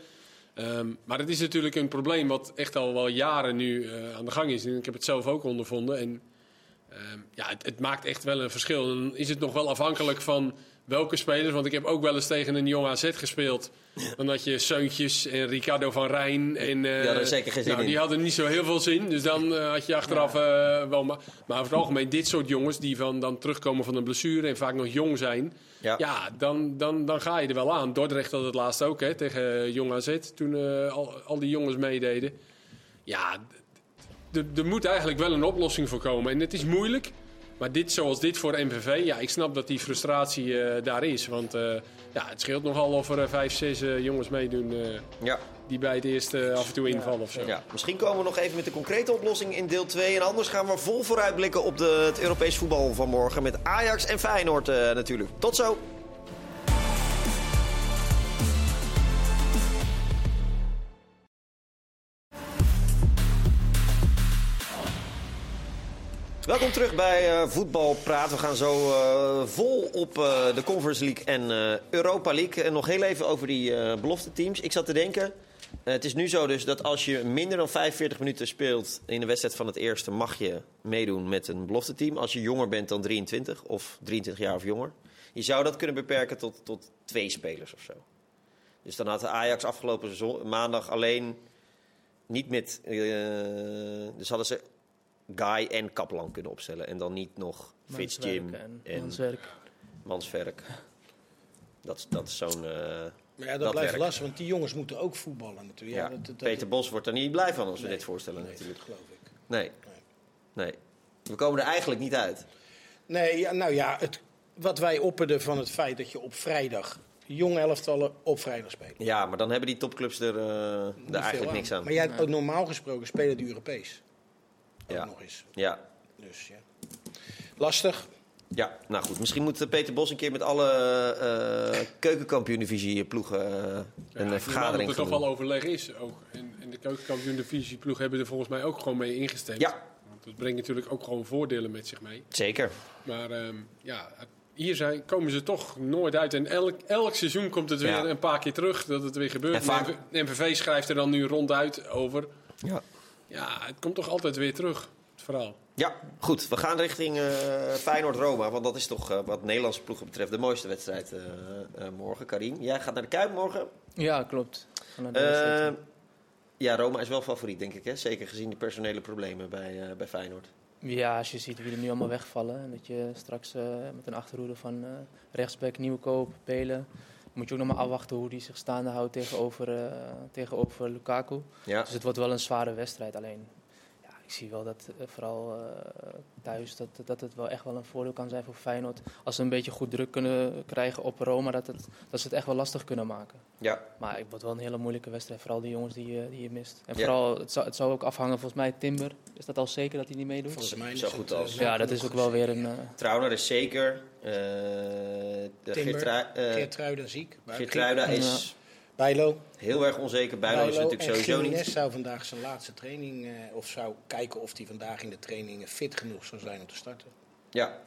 Ehm, maar het is natuurlijk een probleem wat echt al wel jaren nu eh, aan de gang is. En ik heb het zelf ook ondervonden. En ehm, ja, het, het maakt echt wel een verschil. Dan is het nog wel afhankelijk van welke spelers. Want ik heb ook wel eens tegen een jong AZ gespeeld. Dan had je Seuntjes en Ricardo van Rijn. En, eh, Die hadden er zeker geen zin nou, in. Die hadden niet zo heel veel zin. Dus dan eh, had je achteraf eh, wel... Ma maar over het algemeen, dit soort jongens die van, dan terugkomen van een blessure... en vaak nog jong zijn... ja. Ja, dan, dan, dan ga je er wel aan. Dordrecht had het laatst ook, hè, tegen Jong AZ. Toen eh, al, al die jongens meededen. Ja, er moet eigenlijk wel een oplossing voor komen. En het is moeilijk. Maar dit, zoals dit voor MVV, ja, ik snap dat die frustratie eh, daar is. Want eh, ja, het scheelt nogal of er eh, vijf, zes jongens meedoen... eh, ja. die bij het eerste af en toe invallen of zo. Ja, misschien komen we nog even met de concrete oplossing in deel 2. En anders gaan we vol vooruitblikken op de, het Europees voetbal van morgen. Met Ajax en Feyenoord eh, natuurlijk. Tot zo. Welkom terug bij eh Voetbal Praat. We gaan zo eh, vol op eh, de Conference League en Europa League. En nog heel even over die belofte teams. Ik zat te denken, het is nu zo dus dat als je minder dan 45 minuten speelt in de wedstrijd van het eerste, mag je meedoen met een belofte team. Als je jonger bent dan 23 of 23 jaar of jonger. Je zou dat kunnen beperken tot, tot twee spelers of zo. Dus dan had de Ajax afgelopen maandag alleen niet met. dus hadden ze Guy en Kaplan kunnen opstellen. En dan niet nog Fitz Jim Manswerk en en Manswerk. Mansverk. Dat, is- dat is zo'n. eh, Maar ja, dat, Dat blijft werkt. lastig, want die jongens moeten ook voetballen natuurlijk. ja, dat, dat- Peter Bos wordt er niet blij van als we dit voorstellen nee, natuurlijk. dat geloof ik. Nee. nee. We komen er eigenlijk niet uit. Nee, ja, nou ja, het, wat wij opperden van het feit dat je op vrijdag jong elftallen op vrijdag spelen. Ja, maar dan hebben die topclubs er, eh, er eigenlijk niks aan. Maar jij, ook normaal gesproken spelen die Europees. Ook Ja. nog eens. Ja. Dus ja. Lastig. ja, nou goed. Misschien moet Peter Bos een keer met alle eh ploegen eh, Ja, een ik eh, neem aan vergadering dat er toch doen. wel overleg is. Ook. En, en de keukenkampioen divisieploeg hebben er volgens mij ook gewoon mee ingestemd. Ja. Want dat brengt natuurlijk ook gewoon voordelen met zich mee. Zeker. Maar ehm, ja, hier zijn, komen ze toch nooit uit. En elk, elk seizoen komt het weer Ja. een paar keer terug dat het weer gebeurt. En vaak- MVV schrijft er dan nu ronduit over. Ja. Ja, het komt toch altijd weer terug, het verhaal. Ja, goed. We gaan richting eh Feyenoord-Roma. Want dat is toch eh, wat Nederlandse ploegen betreft de mooiste wedstrijd eh, eh, morgen. Karim, jij gaat naar de Kuip morgen. Ja, klopt. Eh, ja, Roma is wel favoriet, denk ik. Hè? Zeker gezien de personele problemen bij, eh, bij Feyenoord. Ja, als je ziet wie er nu allemaal wegvallen. En dat je straks eh, met een achterhoede van eh rechtsback, Nieuwkoop, Pelen. Moet je ook nog maar afwachten hoe die zich staande houdt tegenover, eh, tegenover Lukaku. Ja. Dus het wordt wel een zware wedstrijd. Alleen, ja, ik zie wel dat eh, vooral eh, thuis dat, dat het wel echt wel een voordeel kan zijn voor Feyenoord. Als ze een beetje goed druk kunnen krijgen op Roma, dat, het, dat ze het echt wel lastig kunnen maken. Ja, Maar het wordt wel een hele moeilijke wedstrijd, vooral die jongens die, je- die je mist. En Ja. vooral, het zou, het zou ook afhangen, volgens mij Timber. Is dat al zeker dat hij niet meedoet? Volgens mij Zo is goed het, als. Ja, dat is ook wel weer een... Trauner is zeker. Eh de Timber, Geertrui- eh, Geertruida ziek. Geertruida is Bijlo. heel erg onzeker. Bijlo is natuurlijk en sowieso Gimenez niet. zou vandaag zijn laatste training, eh, of zou kijken of hij vandaag in de trainingen fit genoeg zou zijn om te starten. Ja,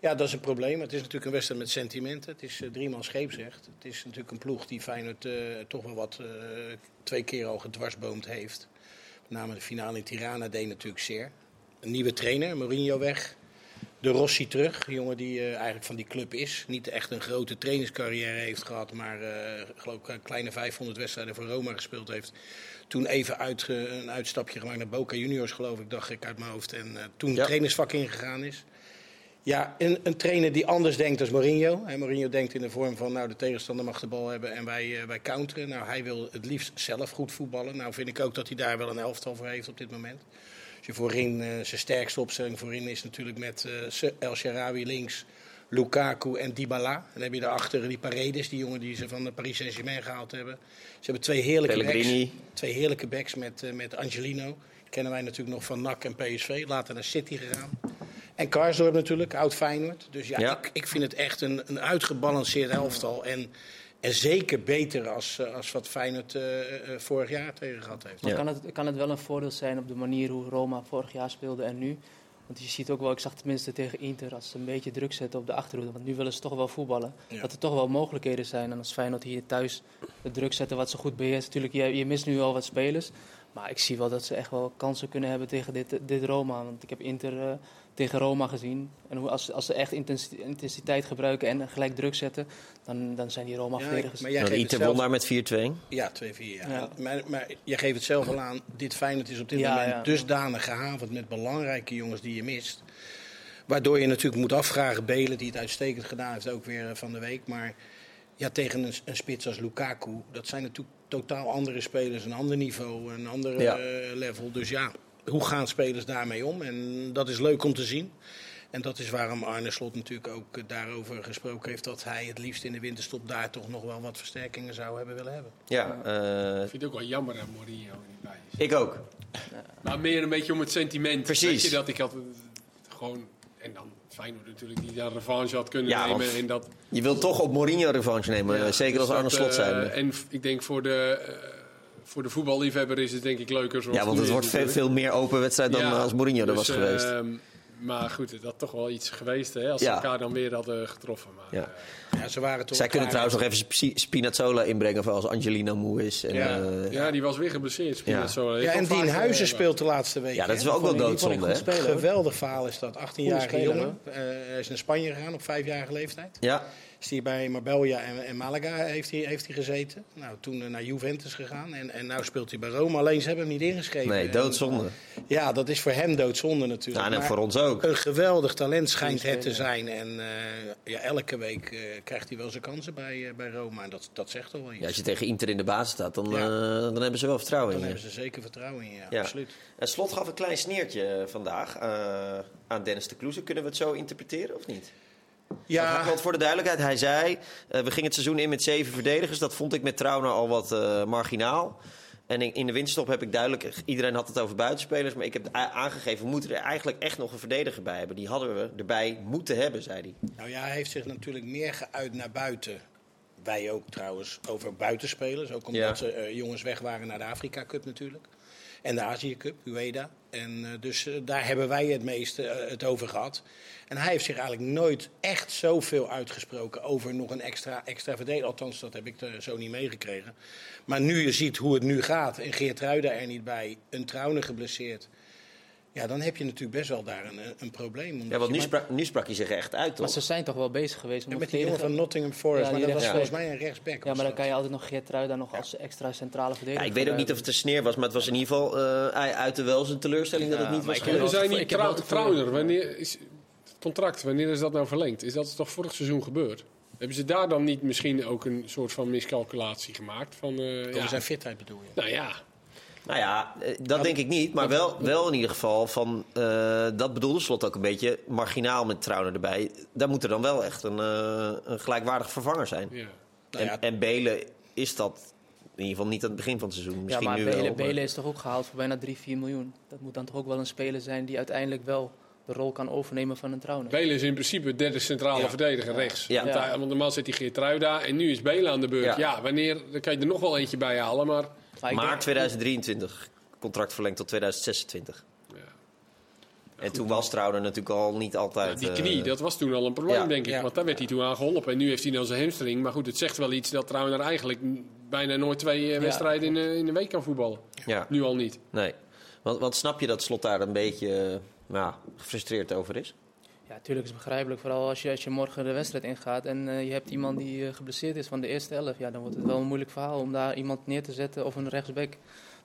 Ja, dat is een probleem. Het is natuurlijk een wedstrijd met sentimenten. Het is eh, driemaal scheepsrecht. Het is natuurlijk een ploeg die Feyenoord eh, toch wel wat eh, twee keer al gedwarsboomd heeft. Met name de finale in Tirana deed natuurlijk zeer. Een nieuwe trainer, Mourinho weg. De Rossi terug, een jongen die eh, eigenlijk van die club is. Niet echt een grote trainingscarrière heeft gehad, maar eh, geloof ik een kleine 500 wedstrijden voor Roma gespeeld heeft. Toen even uit, een uitstapje gemaakt naar Boca Juniors, geloof ik, dacht ik uit mijn hoofd. En eh, toen Ja. trainersvak ingegaan is. Ja, een, een trainer die anders denkt als Mourinho. Mourinho denkt in de vorm van, nou, de tegenstander mag de bal hebben en wij, eh, wij counteren. Nou, hij wil het liefst zelf goed voetballen. Nou, vind ik ook dat hij daar wel een elftal voor heeft op dit moment. Je voorin, eh, zijn sterkste opstelling voorin is natuurlijk met eh, El Sharawi links, Lukaku en Dybala. En dan heb je daarachter die Paredes, die jongen die ze van de Paris Saint-Germain gehaald hebben. Ze hebben twee heerlijke backs. Pellegrini. Twee heerlijke backs met, eh, met Angelino. Kennen wij natuurlijk nog van NAC en PSV. Later naar City gegaan. En Karsdorp natuurlijk, oud Feyenoord. Dus ja, Ja. Ik, ik vind het echt een, een uitgebalanceerd elftal. En, en zeker beter als, eh, als wat Feyenoord eh, eh, vorig jaar tegen gehad heeft. Ja. kan, het, kan het wel een voordeel zijn op de manier hoe Roma vorig jaar speelde en nu? Want je ziet ook wel, ik zag tenminste tegen Inter, als ze een beetje druk zetten op de achterhoede. Want nu willen ze toch wel voetballen. Ja. Dat er toch wel mogelijkheden zijn. En als Feyenoord hier thuis de druk zetten wat ze goed beheerst. Natuurlijk, je, je mist nu al wat spelers. Maar ik zie wel dat ze echt wel kansen kunnen hebben tegen dit, dit Roma. Want ik heb Inter eh, tegen Roma gezien. En hoe, als, als ze echt intensi- intensiteit gebruiken en gelijk druk zetten, dan, dan zijn die Ja, maar jij Want geeft het Inter won daar met 4-2. ja, 2-4. Ja. Ja. Maar, maar jij geeft het zelf al aan. Dit Feyenoord is op dit Ja, moment ja. dusdanig gehavend met belangrijke jongens die je mist. Waardoor je natuurlijk moet afvragen, Belen, die het uitstekend gedaan heeft, ook weer eh, van de week. Maar ja, tegen een, een spits als Lukaku, dat zijn natuurlijk totaal andere spelers, een ander niveau, een ander Ja. eh, level. Dus ja, hoe gaan spelers daarmee om? En dat is leuk om te zien. En dat is waarom Arne Slot natuurlijk ook daarover gesproken heeft dat hij het liefst in de winterstop daar toch nog wel wat versterkingen zou hebben willen hebben. Ja, eh, Ik vind het ook wel jammer dat Mourinho er niet bij is. ik ook. Maar meer een beetje om het sentiment. Precies. Weet je, dat ik had eh, gewoon... En dan Feyenoord natuurlijk, die daar revanche had kunnen Ja, nemen. En dat, Je wilt toch op Mourinho revanche nemen, Ja, zeker dus als Arne Slot eh, zijn. En ik denk voor de, voor de voetballiefhebber is het denk ik leuker zoals Ja, want het is wordt veel, meer open wedstrijd dan Ja, als Mourinho er dus, was geweest. ehm, maar goed, het had toch wel iets geweest hè, als ze Ja. elkaar dan weer hadden getroffen. Maar, Ja. eh, Ja, ze waren toch Zij kunnen trouwens nog even Spi- Spinazzola inbrengen voor als Angelino moe is. En, Ja. eh, ja, die was weer geblesseerd. Spinazzola. Ja, en Dien eh, Huizen speelt de laatste week. ja, dat is wel ook wel doodzonde. hè? Geweldig verhaal is dat. 18-jarige Goeie speler, jongen. Eh, hij is naar Spanje gegaan op vijfjarige leeftijd. Ja, Is hij bij Marbella en, en Malaga heeft hij, heeft hij gezeten. Nou, toen eh, naar Juventus gegaan. En, en nu speelt hij bij Rome. Alleen ze hebben hem niet ingeschreven. nee, En- doodzonde. ja, dat is voor hem doodzonde natuurlijk. Ja, en Maar voor ons ook. Een geweldig talent schijnt het te zijn. En eh, ja, elke week eh, krijgt hij wel zijn kansen bij, eh, bij Roma. En dat, dat zegt toch wel iets. Ja, als je tegen Inter in de basis staat, dan, Ja. eh, dan hebben ze wel vertrouwen Dan in hebben je. ze zeker vertrouwen in je. Ja, Ja. absoluut. En Slot gaf een klein sneertje eh, vandaag eh, aan Dennis de Kloeze. Kunnen we het zo interpreteren of niet? Ja, Want voor de duidelijkheid, hij zei... eh, we gingen het seizoen in met zeven verdedigers. Dat vond ik met Trauner al wat eh, marginaal. En in, in de winterstop heb ik duidelijk... Iedereen had het over buitenspelers. Maar ik heb aangegeven, we moeten er eigenlijk echt nog een verdediger bij hebben. Die hadden we erbij moeten hebben, zei hij. Nou ja, hij heeft zich natuurlijk meer geuit naar buiten. Wij ook trouwens over buitenspelers. Ook omdat Ja. ze eh, jongens weg waren naar de Afrika Cup natuurlijk. En de Azië Cup, UEDA. En eh, dus eh, daar hebben wij het meeste eh, het over gehad. En hij heeft zich eigenlijk nooit echt zoveel uitgesproken over nog een extra, extra verdediger. Althans, dat heb ik zo niet meegekregen. Maar nu je ziet hoe het nu gaat en Geert Ruida er niet bij, een Trauner geblesseerd. Ja, dan heb je natuurlijk best wel daar een, een probleem. Omdat Ja, want nu, sprak, nu sprak hij zich echt uit, Maar ze zijn toch wel bezig geweest om ja, met die jongen van Nottingham Forest, Ja, maar dat was volgens mij een rechtsback. Ja, maar dan kan je altijd nog Geert dan nog als extra centrale Ja, verdediger ik weet ook niet of het een sneer was, maar het was in ieder geval eh, uit de wel zijn teleurstelling dat het niet was we zijn niet trouw. Wanneer is het contract, wanneer is dat nou verlengd? Is dat toch vorig seizoen gebeurd? Hebben ze daar dan niet misschien ook een soort van miscalculatie gemaakt? Van, eh, Over ja, zijn fitheid bedoel je? nou ja, Nou ja, eh, dat denk ik niet. Maar wel, wel in ieder geval van... eh, dat bedoelde Slot ook een beetje marginaal met Trauner erbij. Daar moet er dan wel echt een, eh, een gelijkwaardig vervanger zijn. Ja. Nou ja, En, en Belen is dat in ieder geval niet aan het begin van het seizoen. Ja, Misschien maar nu Belen, wel. maar- Belen is toch ook gehaald voor bijna 3, 4 miljoen. Dat moet dan toch ook wel een speler zijn die uiteindelijk wel de rol kan overnemen van een Trauner. Belen is in principe de derde centrale Ja. verdediger rechts. Ja. Want, Ja. hij- want normaal zit die Geertruida en nu is Belen aan de beurt. Ja. Ja, wanneer, dan kan je er nog wel eentje bij halen, maar... Maar ik Maart denk- 2023. Contract verlengd tot 2026. En toen was Trauner natuurlijk al niet altijd... die eh, knie, dat was toen al een probleem, ja. denk ik. Ja. Want daar werd hij toen aan geholpen. En nu heeft hij dan zijn hamstring. Maar goed, het zegt wel iets dat Trauner eigenlijk bijna nooit twee eh, wedstrijden in, eh, in de week kan voetballen. Ja, Nu al niet. nee. Want, want snap je dat Slot daar een beetje nou, gefrustreerd over is? Ja, natuurlijk is het begrijpelijk. Vooral als je, als je morgen de wedstrijd ingaat en eh, je hebt iemand die eh, geblesseerd is van de eerste elf. Ja, dan wordt het wel een moeilijk verhaal om daar iemand neer te zetten of een rechtsback.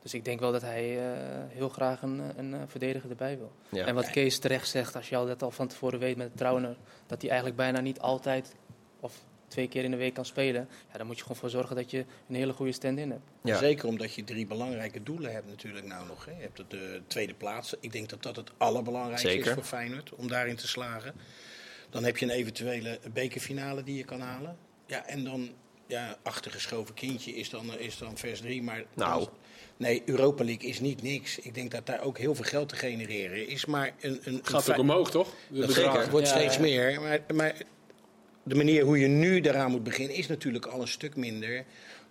Dus ik denk wel dat hij eh, heel graag een, een, verdediger erbij wil. Ja. En wat Kees terecht zegt, als je al dat al van tevoren weet met Trauner, dat hij eigenlijk bijna niet altijd of twee keer in de week kan spelen. Ja, dan moet je gewoon voor zorgen dat je een hele goede stand-in hebt. Ja. Zeker omdat je drie belangrijke doelen hebt natuurlijk nou nog. Hè. Je hebt de tweede plaats. Ik denk dat dat het allerbelangrijkste Zeker. is voor Feyenoord, om daarin te slagen. Dan heb je een eventuele bekerfinale die je kan halen. Ja, en dan, ja, achtergeschoven kindje is dan, is dan vers 3. Maar Nou. nee, Europa League is niet niks. Ik denk dat daar ook heel veel geld te genereren is. Maar een, een, Het gaat een ook omhoog, toch? De dat bedragen. wordt Ja, steeds ja. meer. Maar, maar de manier hoe je nu daaraan moet beginnen is natuurlijk al een stuk minder.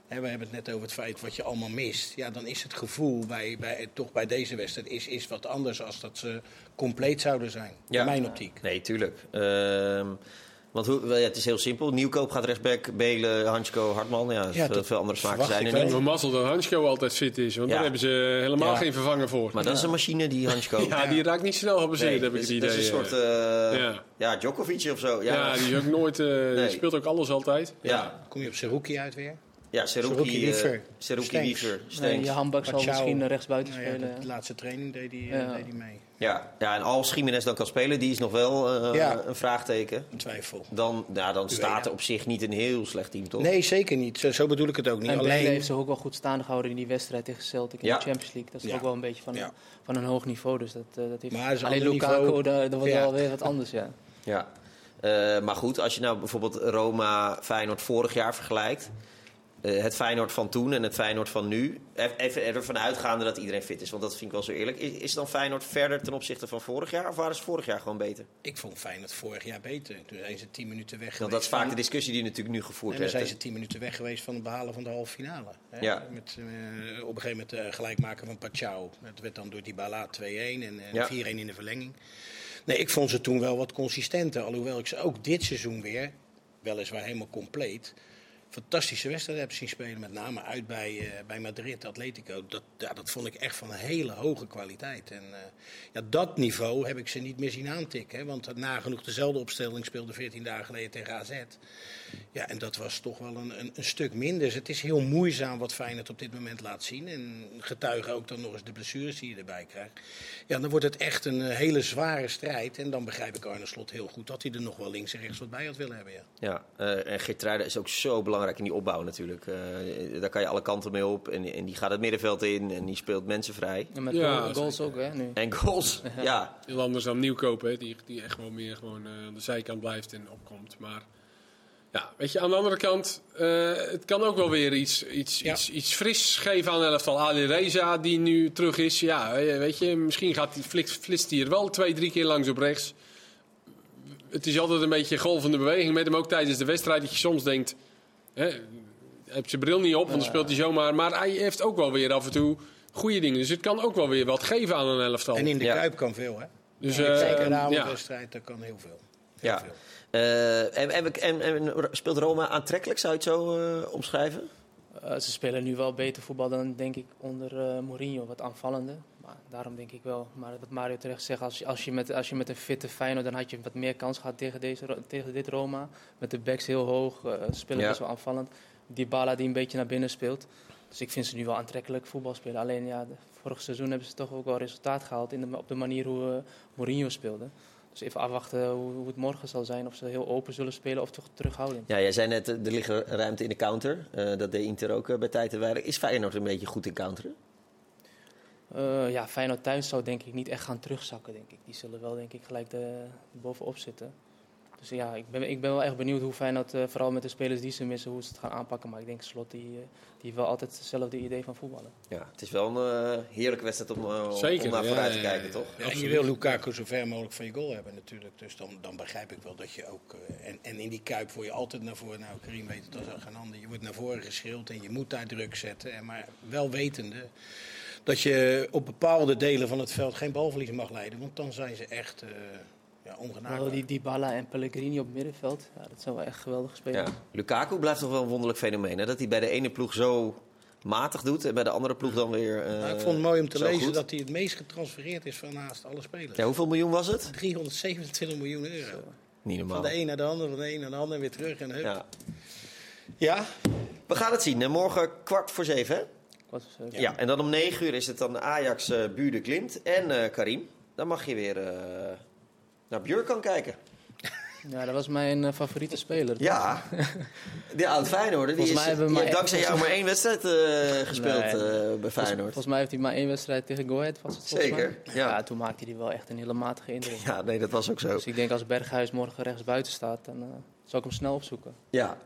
We hebben het net over het feit wat je allemaal mist. Ja, dan is het gevoel bij, bij, toch bij deze wedstrijd is, is wat anders als dat ze compleet zouden zijn. Ja. In mijn optiek. Nee, tuurlijk. Ehm, want hoe, ja, het is heel simpel. Nieuwkoop gaat rechtsback, Belen, Hansko, Hartman. Ja, Ja, veel, dat veel andere smaken zijn er niet. We mazzel dat Hansko altijd fit is. Want Ja. daar hebben ze helemaal Ja. geen vervanger voor. Maar dat is een machine, die Hansko. ja, die raakt niet snel geblesseerd, Nee, heb ik het idee. Dat is een eh. soort eh, Ja. ja. Djokovic of zo. Ja, ja, die is ook nooit... eh, die speelt ook alles altijd. ja. Kom je op Seruki uit weer? Ja Seruki, eh, Wiever, Seruki. Wiever, je handbak zal misschien rechtsbuiten Nou ja, spelen. de laatste training deed hij, eh, Ja. deed hij mee. Ja. ja, en als Jiménez dan kan spelen, die is nog wel eh, Ja. een vraagteken. Een twijfel. Dan, ja, dan staat ja. er op zich niet een heel slecht team, toch? Nee, zeker niet. Zo, zo bedoel ik het ook niet. En Bele Alleen, heeft zich ook wel goed staande gehouden in die wedstrijd tegen Celtic in Ja. de Champions League. Dat is Ja. ook wel een beetje van, Ja. van een hoog niveau. Dus dat, eh, dat heeft... Maar een Alleen Lukaku, niveau. dat, dat wordt Ja. wel weer wat anders, ja. Ja. Eh, maar goed, als je nou bijvoorbeeld Roma Feyenoord vorig jaar vergelijkt. Eh, het Feyenoord van toen en het Feyenoord van nu. Even ervan uitgaande dat iedereen fit is, want dat vind ik wel zo eerlijk. Is, is dan Feyenoord verder ten opzichte van vorig jaar? Of waren ze vorig jaar gewoon beter? ik vond Feyenoord vorig jaar beter. Toen zijn ze tien minuten weg geweest. dat is vaak van- de discussie die natuurlijk nu gevoerd En dan werd. zijn ze tien minuten weg geweest van het behalen van de halve finale. Hè? Ja. Met, eh, op een gegeven moment uh, gelijk maken van Pachau. Het werd dan door die Bala 2-1 en Ja. 4-1 in de verlenging. Nee, ik vond ze toen wel wat consistenter. Alhoewel ik ze ook dit seizoen weer, weliswaar helemaal compleet, fantastische wedstrijden heb zien spelen. Met name uit bij, eh, bij Madrid, Atletico. Dat, dat vond ik echt van een hele hoge kwaliteit. En eh, ja, dat niveau heb ik ze niet meer zien aantikken. Hè? Want nagenoeg dezelfde opstelling speelde 14 dagen geleden tegen AZ. Ja, en dat was toch wel een, een, een stuk minder. Dus het is heel moeizaam wat Feyenoord op dit moment laat zien. En getuigen ook dan nog eens de blessures die je erbij krijgt. Ja, dan wordt het echt een eh, hele zware strijd. En dan begrijp ik Arne Slot heel goed dat hij er nog wel links en rechts wat bij had willen hebben. Ja. Ja, eh, en is ook zo belangrijk in die opbouw natuurlijk. Eh, daar kan je alle kanten mee op. En, en die gaat het middenveld in en die speelt mensen vrij. En met Ja, goal- goals ook, hè, nu. En goals, ja. Heel anders dan Nieuwkoop, hè, die, die echt wel meer gewoon, eh, aan de zijkant blijft en opkomt. Maar ja, weet je, aan de andere kant, eh, het kan ook wel weer iets, iets, Ja. iets, iets fris geven aan elftal. Ali Reza, die nu terug is, ja, weet je, misschien gaat die, flits, flitst hij er wel twee, drie keer langs op rechts. Het is altijd een beetje golvende beweging met hem, ook tijdens de wedstrijd, dat je soms denkt... Hè, hij heeft zijn bril niet op, want dan speelt hij zomaar. Maar hij heeft ook wel weer af en toe goede dingen. Dus het kan ook wel weer wat geven aan een elftal. En in de Ja. Kuip kan veel, hè? dus, eh, Zeker de ja. avondwedstrijd, dat kan heel veel. Heel Ja. veel. Eh, en, en, en, en speelt Roma aantrekkelijk, zou je het zo eh, omschrijven? Eh, ze spelen nu wel beter voetbal dan, denk ik, onder eh, Mourinho. Wat aanvallender. Daarom denk ik wel. Maar wat Mario terecht zegt, als je, als je, met, als je met een fitte Feyenoord... dan had je wat meer kans gehad tegen, deze, tegen dit Roma. Met de backs heel hoog. eh, ze spelen Ja. best wel aanvallend. Die Bala die een beetje naar binnen speelt. Dus ik vind ze nu wel aantrekkelijk voetbal spelen. Alleen ja, vorig seizoen hebben ze toch ook wel resultaat gehaald... In de, op de manier hoe eh, Mourinho speelde. Dus even afwachten hoe, hoe het morgen zal zijn. Of ze heel open zullen spelen of toch terughoudend. Ja, jij zei net, eh, er ligt ruimte in de counter. Eh, dat deed Inter ook eh, bij tijd en. Is Feyenoord een beetje goed in counteren? Eh, ja, Feyenoord thuis zou denk ik niet echt gaan terugzakken, denk ik. Die zullen wel denk ik gelijk de, bovenop zitten. Dus ja, ik ben, ik ben wel echt benieuwd hoe Feyenoord, eh, vooral met de spelers die ze missen, hoe ze het gaan aanpakken. Maar ik denk Slot, die, eh, die heeft wel altijd hetzelfde idee van voetballen. Ja, het is wel een eh, heerlijke wedstrijd om, eh, Zeker, om naar ja, vooruit te kijken, toch? Ja, en je wil Lukaku zo ver mogelijk van je goal hebben natuurlijk. Dus dan, dan begrijp ik wel dat je ook... en, en in die Kuip word je altijd naar voren. Nou, Karim weet het als geen ander. Je wordt naar voren geschreeuwd en je moet daar druk zetten. En maar wel wetende dat je op bepaalde delen van het veld geen balverlies mag leiden. Want dan zijn ze echt eh ja, ongenaakbaar. Die Dybala en Pellegrini op het middenveld, ja, dat zijn wel echt geweldige spelers. Ja. Lukaku blijft toch wel een wonderlijk fenomeen. Hè? Dat hij bij de ene ploeg zo matig doet en bij de andere ploeg dan weer. eh, Nou, ik vond het mooi om te lezen goed. dat hij het meest getransfereerd is van naast alle spelers. Ja, hoeveel miljoen was het? 327 miljoen euro. Niet Van normaal. de een naar de ander, van de een naar de ander en weer terug. En hup. Ja. ja, We gaan het zien. Morgen kwart voor zeven. Hè? Was, eh, Ja. en dan om negen uur is het dan Ajax, eh Buurde, Klimt en eh, Karim. Dan mag je weer eh, naar Björkan kijken. ja, dat was mijn eh, favoriete speler. Ja, die oud Feyenoord. Die, Volgens is, mij hebben heeft dankzij jou maar één wedstrijd eh, gespeeld Nee, eh, bij Feyenoord. volgens mij heeft hij maar één wedstrijd tegen Go Ahead, was het volgens Zeker, ja. toen maakte hij wel echt een hele matige indruk. Ja, nee, dat was ook zo. Dus ik denk als Berghuis morgen rechts buiten staat, dan eh, zal ik hem snel opzoeken. Ja, eh,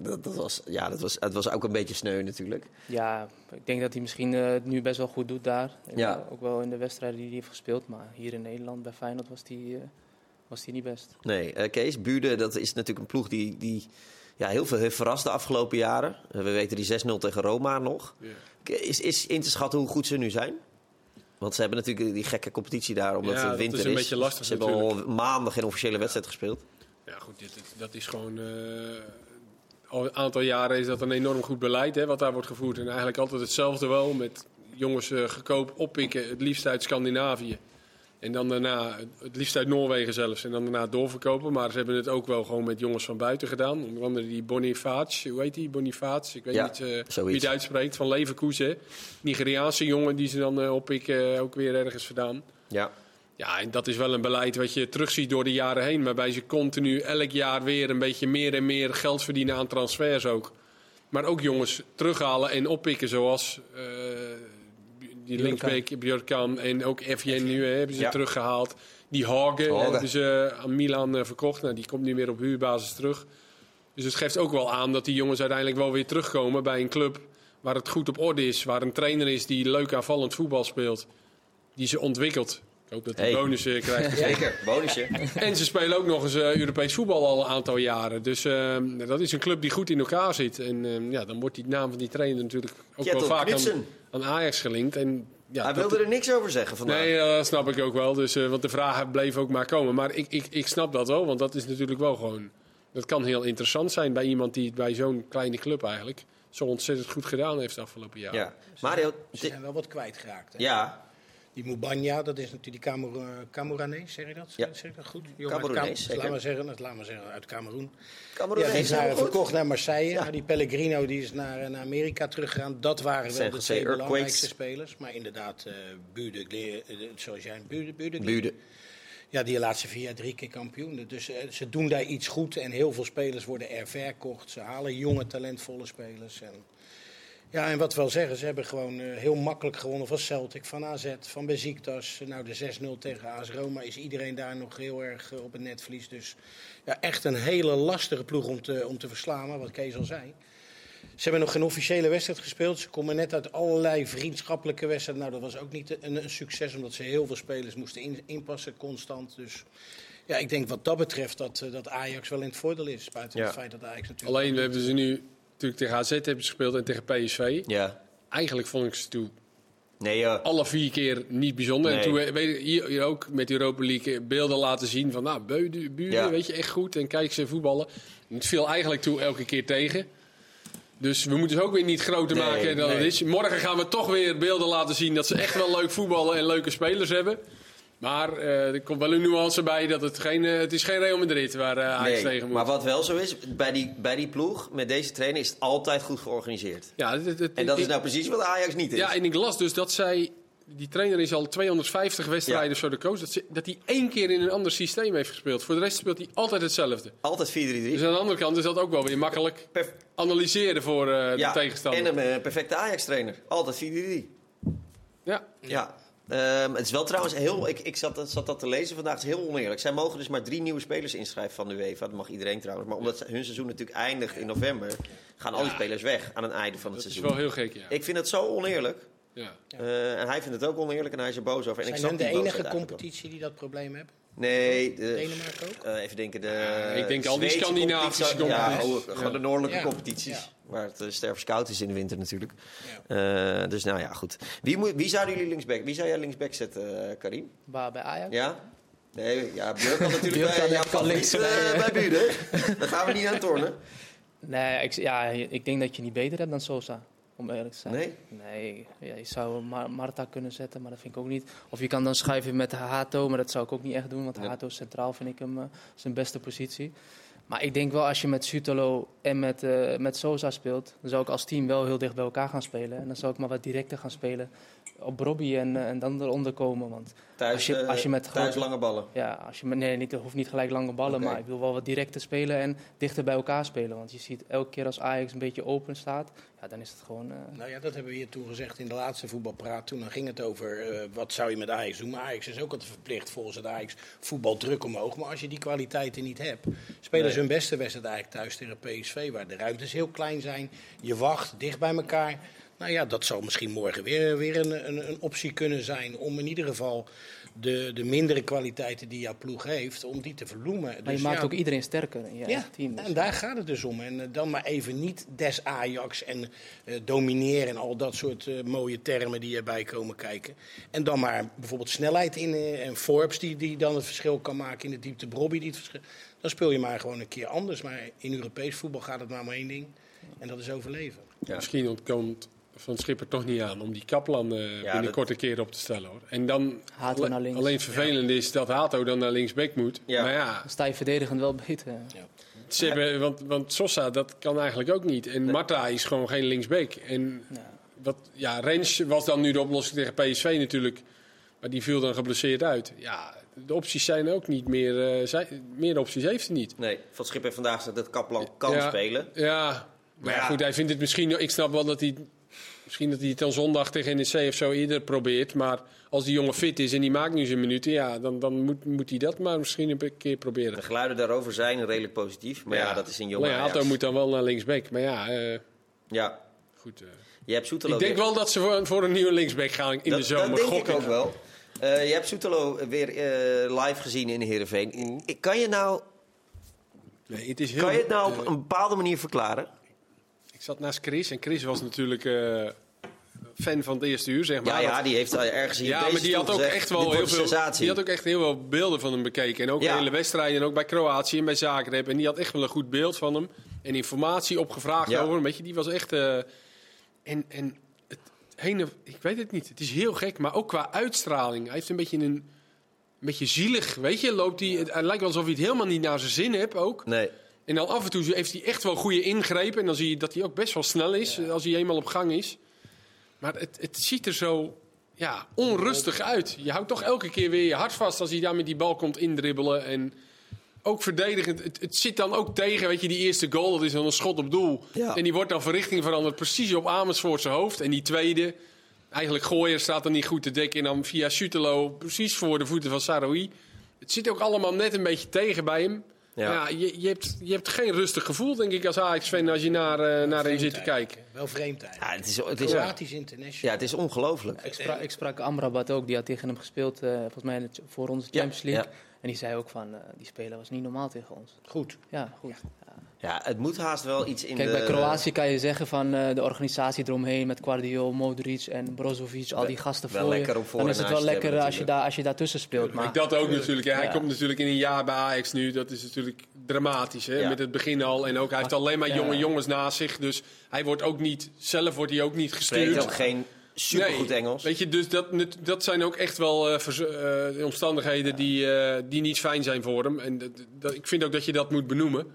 dat, dat was, ja dat was, het was ook een beetje sneu natuurlijk. Ja, ik denk dat hij misschien eh, het nu best wel goed doet daar. Ja. eh, ook wel in de wedstrijden die hij heeft gespeeld. Maar hier in Nederland bij Feyenoord was hij eh, was hij niet best. Nee, eh, Kees, Buurde, dat is natuurlijk een ploeg die, die ja, heel veel heeft verrast de afgelopen jaren. Eh, we weten die 6-0 tegen Roma nog. Ja. Is, is in te schatten hoe goed ze nu zijn? Want ze hebben natuurlijk die gekke competitie daar, omdat Ja, het winter is een beetje lastig Ze hebben al maanden geen officiële wedstrijd gespeeld. Ja, goed, dit, dit- dat is gewoon. eh, al een aantal jaren is dat een enorm goed beleid hè, wat daar wordt gevoerd. En eigenlijk altijd hetzelfde wel. Met jongens eh goedkoop oppikken, het liefst uit Scandinavië. En dan daarna, het liefst uit Noorwegen zelfs. En dan daarna doorverkopen. Maar ze hebben het ook wel gewoon met jongens van buiten gedaan. Onder andere die Boniface, hoe heet die? Boniface, ik weet Ja, niet eh, wie het uitspreekt, van Leverkusen. Nigeriaanse jongen die ze dan eh, oppikken, ook weer ergens vandaan. Ja, Ja, en dat is wel een beleid wat je terugziet door de jaren heen. Waarbij ze continu elk jaar weer een beetje meer en meer geld verdienen aan transfers ook. Maar ook jongens terughalen en oppikken zoals eh, die linksbeek Björkan en ook FJN nu hè, hebben ze Ja. teruggehaald. Die Hagen Hagen. hebben ze aan Milan eh, verkocht. Nou, die komt nu weer op huurbasis terug. Dus het geeft ook wel aan dat die jongens uiteindelijk wel weer terugkomen bij een club waar het goed op orde is. Waar een trainer is die leuk aanvallend voetbal speelt. Die ze ontwikkelt. Ik hoop dat hij Hey. bonussen krijgt. zeker. Bonusje. En ze spelen ook nog eens eh, Europees voetbal al een aantal jaren. Dus eh, dat is een club die goed in elkaar zit. En eh, ja, dan wordt die naam van die trainer natuurlijk ook Kjetil wel vaak aan, Ajax gelinkt. En, ja, Hij dat- wilde er niks over zeggen vandaag. Nee, dat snap ik ook wel. Dus, eh, want de vragen bleven ook maar komen. Maar ik, ik, ik snap dat wel, want dat is natuurlijk wel gewoon... Dat kan heel interessant zijn bij iemand die bij zo'n kleine club eigenlijk... zo ontzettend goed gedaan heeft de afgelopen jaren. Ja. Mario, ze zijn wel wat kwijtgeraakt. Hè? ja, Die Mubanya, dat is natuurlijk die Cameroen- Cameroenees, zeg je dat? Ja. Zeg ik dat goed? Cameroenees. Laat maar zeggen, laat maar zeggen uit Cameroen. Ja, die is naar, goed. verkocht naar Marseille. Ja. Die Pellegrino die is naar, naar Amerika teruggegaan. Dat waren wel de twee belangrijkste spelers. Maar inderdaad, eh Bude, eh, zoals jij, Bude, Bude, Buurde. Ja, die laatste vier jaar drie keer kampioen. Dus eh, ze doen daar iets goed. En heel veel spelers worden er verkocht. Ze halen jonge, talentvolle spelers. En, ja, en wat we wel zeggen, ze hebben gewoon eh, heel makkelijk gewonnen van Celtic, van AZ, van Besiktas. Nou, de 6-0 tegen AS Roma is iedereen daar nog heel erg eh, op het netvlies. Dus ja, echt een hele lastige ploeg om te, om te verslaan, maar wat Kees al zei. Ze hebben nog geen officiële wedstrijd gespeeld. Ze komen net uit allerlei vriendschappelijke wedstrijden. Nou, dat was ook niet een, een succes, omdat ze heel veel spelers moesten in- inpassen constant. Dus ja, ik denk wat dat betreft dat, eh, dat Ajax wel in het voordeel is. Buiten Ja. het feit dat Ajax natuurlijk... Alleen hebben ze nu natuurlijk tegen AZ hebben ze gespeeld en tegen PSV. Ja. Eigenlijk vond ik ze toen Nee, alle vier keer niet bijzonder. Nee. En toen eh, weet je, hier, hier ook met Europa League eh, beelden laten zien van nou, Buren, Ja. weet je, echt goed. En kijk ze voetballen. En het viel eigenlijk toe elke keer tegen. Dus we moeten ze ook weer niet groter Nee, maken dan nee. het is. Morgen gaan we toch weer beelden laten zien dat ze echt wel leuk voetballen en leuke spelers hebben. Maar eh, er komt wel een nuance bij dat het geen, eh, het is geen Real Madrid waar eh Ajax nee. tegen moet. Maar wat wel zo is, bij die, bij die ploeg met deze trainer is het altijd goed georganiseerd. ja, het- het- het- En dat is nou precies wat Ajax niet is. Ja, en ik las dus dat zij... Die trainer is al 250 wedstrijden Ja. zo de coach. Dat, ze- dat hij één keer in een ander systeem heeft gespeeld. Voor de rest speelt hij altijd hetzelfde. Altijd 4-3-3. Dus aan de andere kant is dat ook wel weer makkelijk Perf- analyseren voor ja, de tegenstander. En een perfecte Ajax-trainer. Altijd 4-3-3. Ja, Ja. Ehm, het is wel trouwens heel. Ik, ik zat, zat dat te lezen vandaag. Het is heel oneerlijk. Zij mogen dus maar drie nieuwe spelers inschrijven van de UEFA. Dat mag iedereen trouwens. Maar omdat hun seizoen natuurlijk eindigt in november, gaan al die spelers weg aan het einde van het dat is seizoen. wel heel gek, ja. Ik vind het zo oneerlijk. ja. Eh, en hij vindt het ook oneerlijk en hij is er boos over. En ik Zijn hun de enige competitie die dat probleem heeft? Nee, de, Denemarken ook? eh, even denken. De, ik denk al die Scandinavische competitie- Ja, competities. oh, gewoon de noordelijke Ja. competities. Waar het uh, stervenskoud is in de winter natuurlijk. Eh, dus nou ja, goed. Wie, moet, wie zouden jullie linksback? Wie zou jij linksback zetten, eh, Karim? Waar, bij Ajax? Ja? Nee, ja, Björk kan natuurlijk Björk bij, kan kan links bij, Buren. Daar gaan we niet aan tornen. Nee, ik, ja, ik denk dat je niet beter hebt dan Sosa. Om eerlijk te zijn. Nee? Nee, ja, je zou Mar- Marta kunnen zetten, maar dat vind ik ook niet. Of je kan dan schuiven met Hato, maar dat zou ik ook niet echt doen. Want Nee. Hato centraal vind ik hem eh, zijn beste positie. Maar ik denk wel als je met Sutalo en met, eh, met Sosa speelt, dan zou ik als team wel heel dicht bij elkaar gaan spelen. En dan zou ik maar wat directer gaan spelen op Robbie en, eh, en dan eronder komen. Want Thuis, Als je- eh, als je met thuis grote- lange ballen. ja, als je, nee, niet, hoeft niet gelijk lange ballen, maar ik wil wel wat directer spelen en dichter bij elkaar spelen. Want je ziet elke keer als Ajax een beetje open staat, ja, dan is het gewoon... eh, Nou ja, dat hebben we hier toen gezegd in de laatste voetbalpraat. Toen dan ging het over eh, wat zou je met Ajax doen. Maar Ajax is ook altijd verplicht volgens het Ajax voetbal druk omhoog. Maar als je die kwaliteiten niet hebt, spelen Nee. ze hun beste wedstrijd eigenlijk thuis tegen PSV. Waar de ruimtes heel klein zijn. Je wacht dicht bij elkaar. Nou ja, dat zal misschien morgen weer, weer een, een, een optie kunnen zijn. Om in ieder geval de, de mindere kwaliteiten die jouw ploeg heeft, om die te verloemen. maar Dus je maakt ja, ook iedereen sterker in je ja, team. dus. en daar gaat het dus om. En eh, dan maar even niet des Ajax en eh, domineren en al dat soort eh, mooie termen die erbij komen kijken. En dan maar bijvoorbeeld snelheid in eh, en Forbes die, die dan het verschil kan maken in de diepte, Brobby die het verschil. Dan speel je maar gewoon een keer anders. Maar in Europees voetbal gaat het maar om één ding. En dat is overleven. Ja. Misschien ontkomt Van Schipper toch niet aan om die Kaplan eh Ja, binnenkort een keer op te stellen. Hoor. En dan Hato naar links. alleen het vervelende is dat Hato dan naar linksback moet. Ja. Maar ja, Dan sta je verdedigend wel beter. ze hebben, want, want Sosa dat kan eigenlijk ook niet. En Marta is gewoon geen linksback. En Ja. wat, ja, Rens was dan nu de oplossing tegen PSV natuurlijk. Maar die viel dan geblesseerd uit. Ja, de opties zijn ook niet meer. eh, zij, meer opties heeft hij niet. Nee, Van Schip heeft vandaag gezegd dat Kaplan kan Ja. spelen. Ja, maar ja, ja. goed, hij vindt het misschien... Ik snap wel dat hij... Misschien dat hij het dan zondag tegen NEC of zo eerder probeert. Maar als die jongen fit is en die maakt nu zijn minuten... Ja, dan, dan moet, moet hij dat maar misschien een keer proberen. De geluiden daarover zijn redelijk positief. Maar ja, dat is in jonge Alleen Ajax. Hato moet dan wel naar linksback. Maar ja, eh, Ja, goed. eh. je hebt Soetelo... Ik denk weer- wel dat ze voor, voor een nieuwe linksback gaan in dat, de zomer. Dat denk ik ook wel. Eh, je hebt Soetelo weer live gezien in Heerenveen. Kan je, nou, Nee, het is heel, kan je het nou op een bepaalde manier verklaren? ik zat naast Chris en Chris was natuurlijk fan van het eerste uur, zeg maar. Ja, ja, die heeft eh, ergens hier Ja, maar die had ook gezegd, echt wel heel veel. sensatie. Die had ook echt heel veel beelden van hem bekeken. En ook Ja. de hele wedstrijden. En ook bij Kroatië en bij Zagreb. En die had echt wel een goed beeld van hem. En informatie opgevraagd Ja. over hem. Weet je, die was echt. eh, en en het ene, ik weet het niet. Het is heel gek. Maar ook qua uitstraling. Hij heeft een beetje een. Een beetje zielig, weet je, loopt hij. Het, het lijkt wel alsof hij het helemaal niet naar zijn zin heeft ook. Nee, En dan af en toe heeft hij echt wel goede ingrepen. En dan zie je dat hij ook best wel snel is als hij eenmaal op gang is. Maar het, het ziet er zo ja, onrustig uit. Je houdt toch elke keer weer je hart vast als hij daar met die bal komt indribbelen. En ook verdedigend. Het, het zit dan ook tegen, weet je, die eerste goal. Dat is dan een schot op doel. Ja. En die wordt dan van richting veranderd precies op Amersfoort zijn hoofd. En die tweede, eigenlijk Gooier staat dan niet goed te dekken. En dan via Sutelo precies voor de voeten van Saroui. Het zit ook allemaal net een beetje tegen bij hem. Ja. Ja. je, je, hebt, je hebt geen rustig gevoel, denk ik, als Ajax-fan als je naar, eh, naar hem zit te kijken. Wel vreemd eigenlijk. ja, het is, het is, Kroatisch international. ja, het is ongelooflijk. Ik sprak, ik sprak Amrabat ook, die had tegen hem gespeeld, eh, volgens mij voor onze Champions League. ja. En die zei ook van, eh, die speler was niet normaal tegen ons. Goed. Ja, goed. Ja, het moet haast wel iets in Kijk, de... bij Kroatië kan je zeggen van eh, de organisatie eromheen met Guardiol, Modric en Brozovic, al die gasten wel voor je. lekker om voor- Dan en is het wel lekker hebben als je, daar, als je daartussen speelt. Maar dat ook natuurlijk. Ja, Hij Ja. komt natuurlijk in een jaar bij Ajax nu. Dat is natuurlijk dramatisch. Hè? Ja. Met het begin al. En ook, hij heeft alleen maar Ja. jonge jongens naast zich. Dus hij wordt ook niet, zelf wordt hij ook niet gestuurd. ook geen supergoed Nee. Engels. Weet je, dus dat, dat zijn ook echt wel eh, eh, omstandigheden die, eh, die niet fijn zijn voor hem. En dat, dat- ik vind ook dat je dat moet benoemen.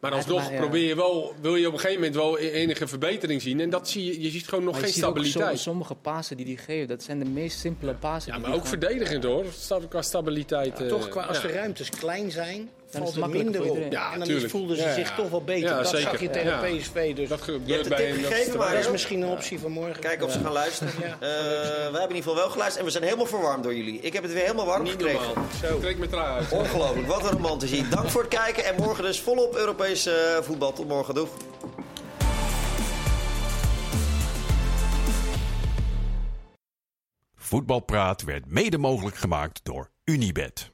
Maar alsnog maar ja. probeer je wel, wil je op een gegeven moment wel e- enige verbetering zien. En dat zie je, je ziet gewoon nog maar je geen stabiliteit. som- sommige pasen die hij geeft, dat zijn de meest simpele pasen. ja, die maar die ook verdedigend hoor. Qua stabiliteit. eh, Toch, qua, als ja. de ruimtes klein zijn, het valt het makkelijker minder voor op. iedereen. Ja, en dan tuurlijk. voelden ze Ja, zich ja. toch wel beter. Ja, dat zeker. zag je tegen Ja. PSV. Dus Dat dat, gebeurt Je hebt de bij een- dat gegeven, is maar- erbij. is misschien een optie van morgen. Kijken of ze gaan luisteren. Ja, Eh, we hebben in ieder geval wel geluisterd en we zijn helemaal verwarmd door jullie. Ik heb het weer helemaal warm Niet gekregen. Ik trek trui uit. Ongelooflijk, wat een romantici. Dank voor het kijken en morgen dus volop Europees eh, voetbal. Tot morgen, doeg. Voetbalpraat werd mede mogelijk gemaakt door Unibed.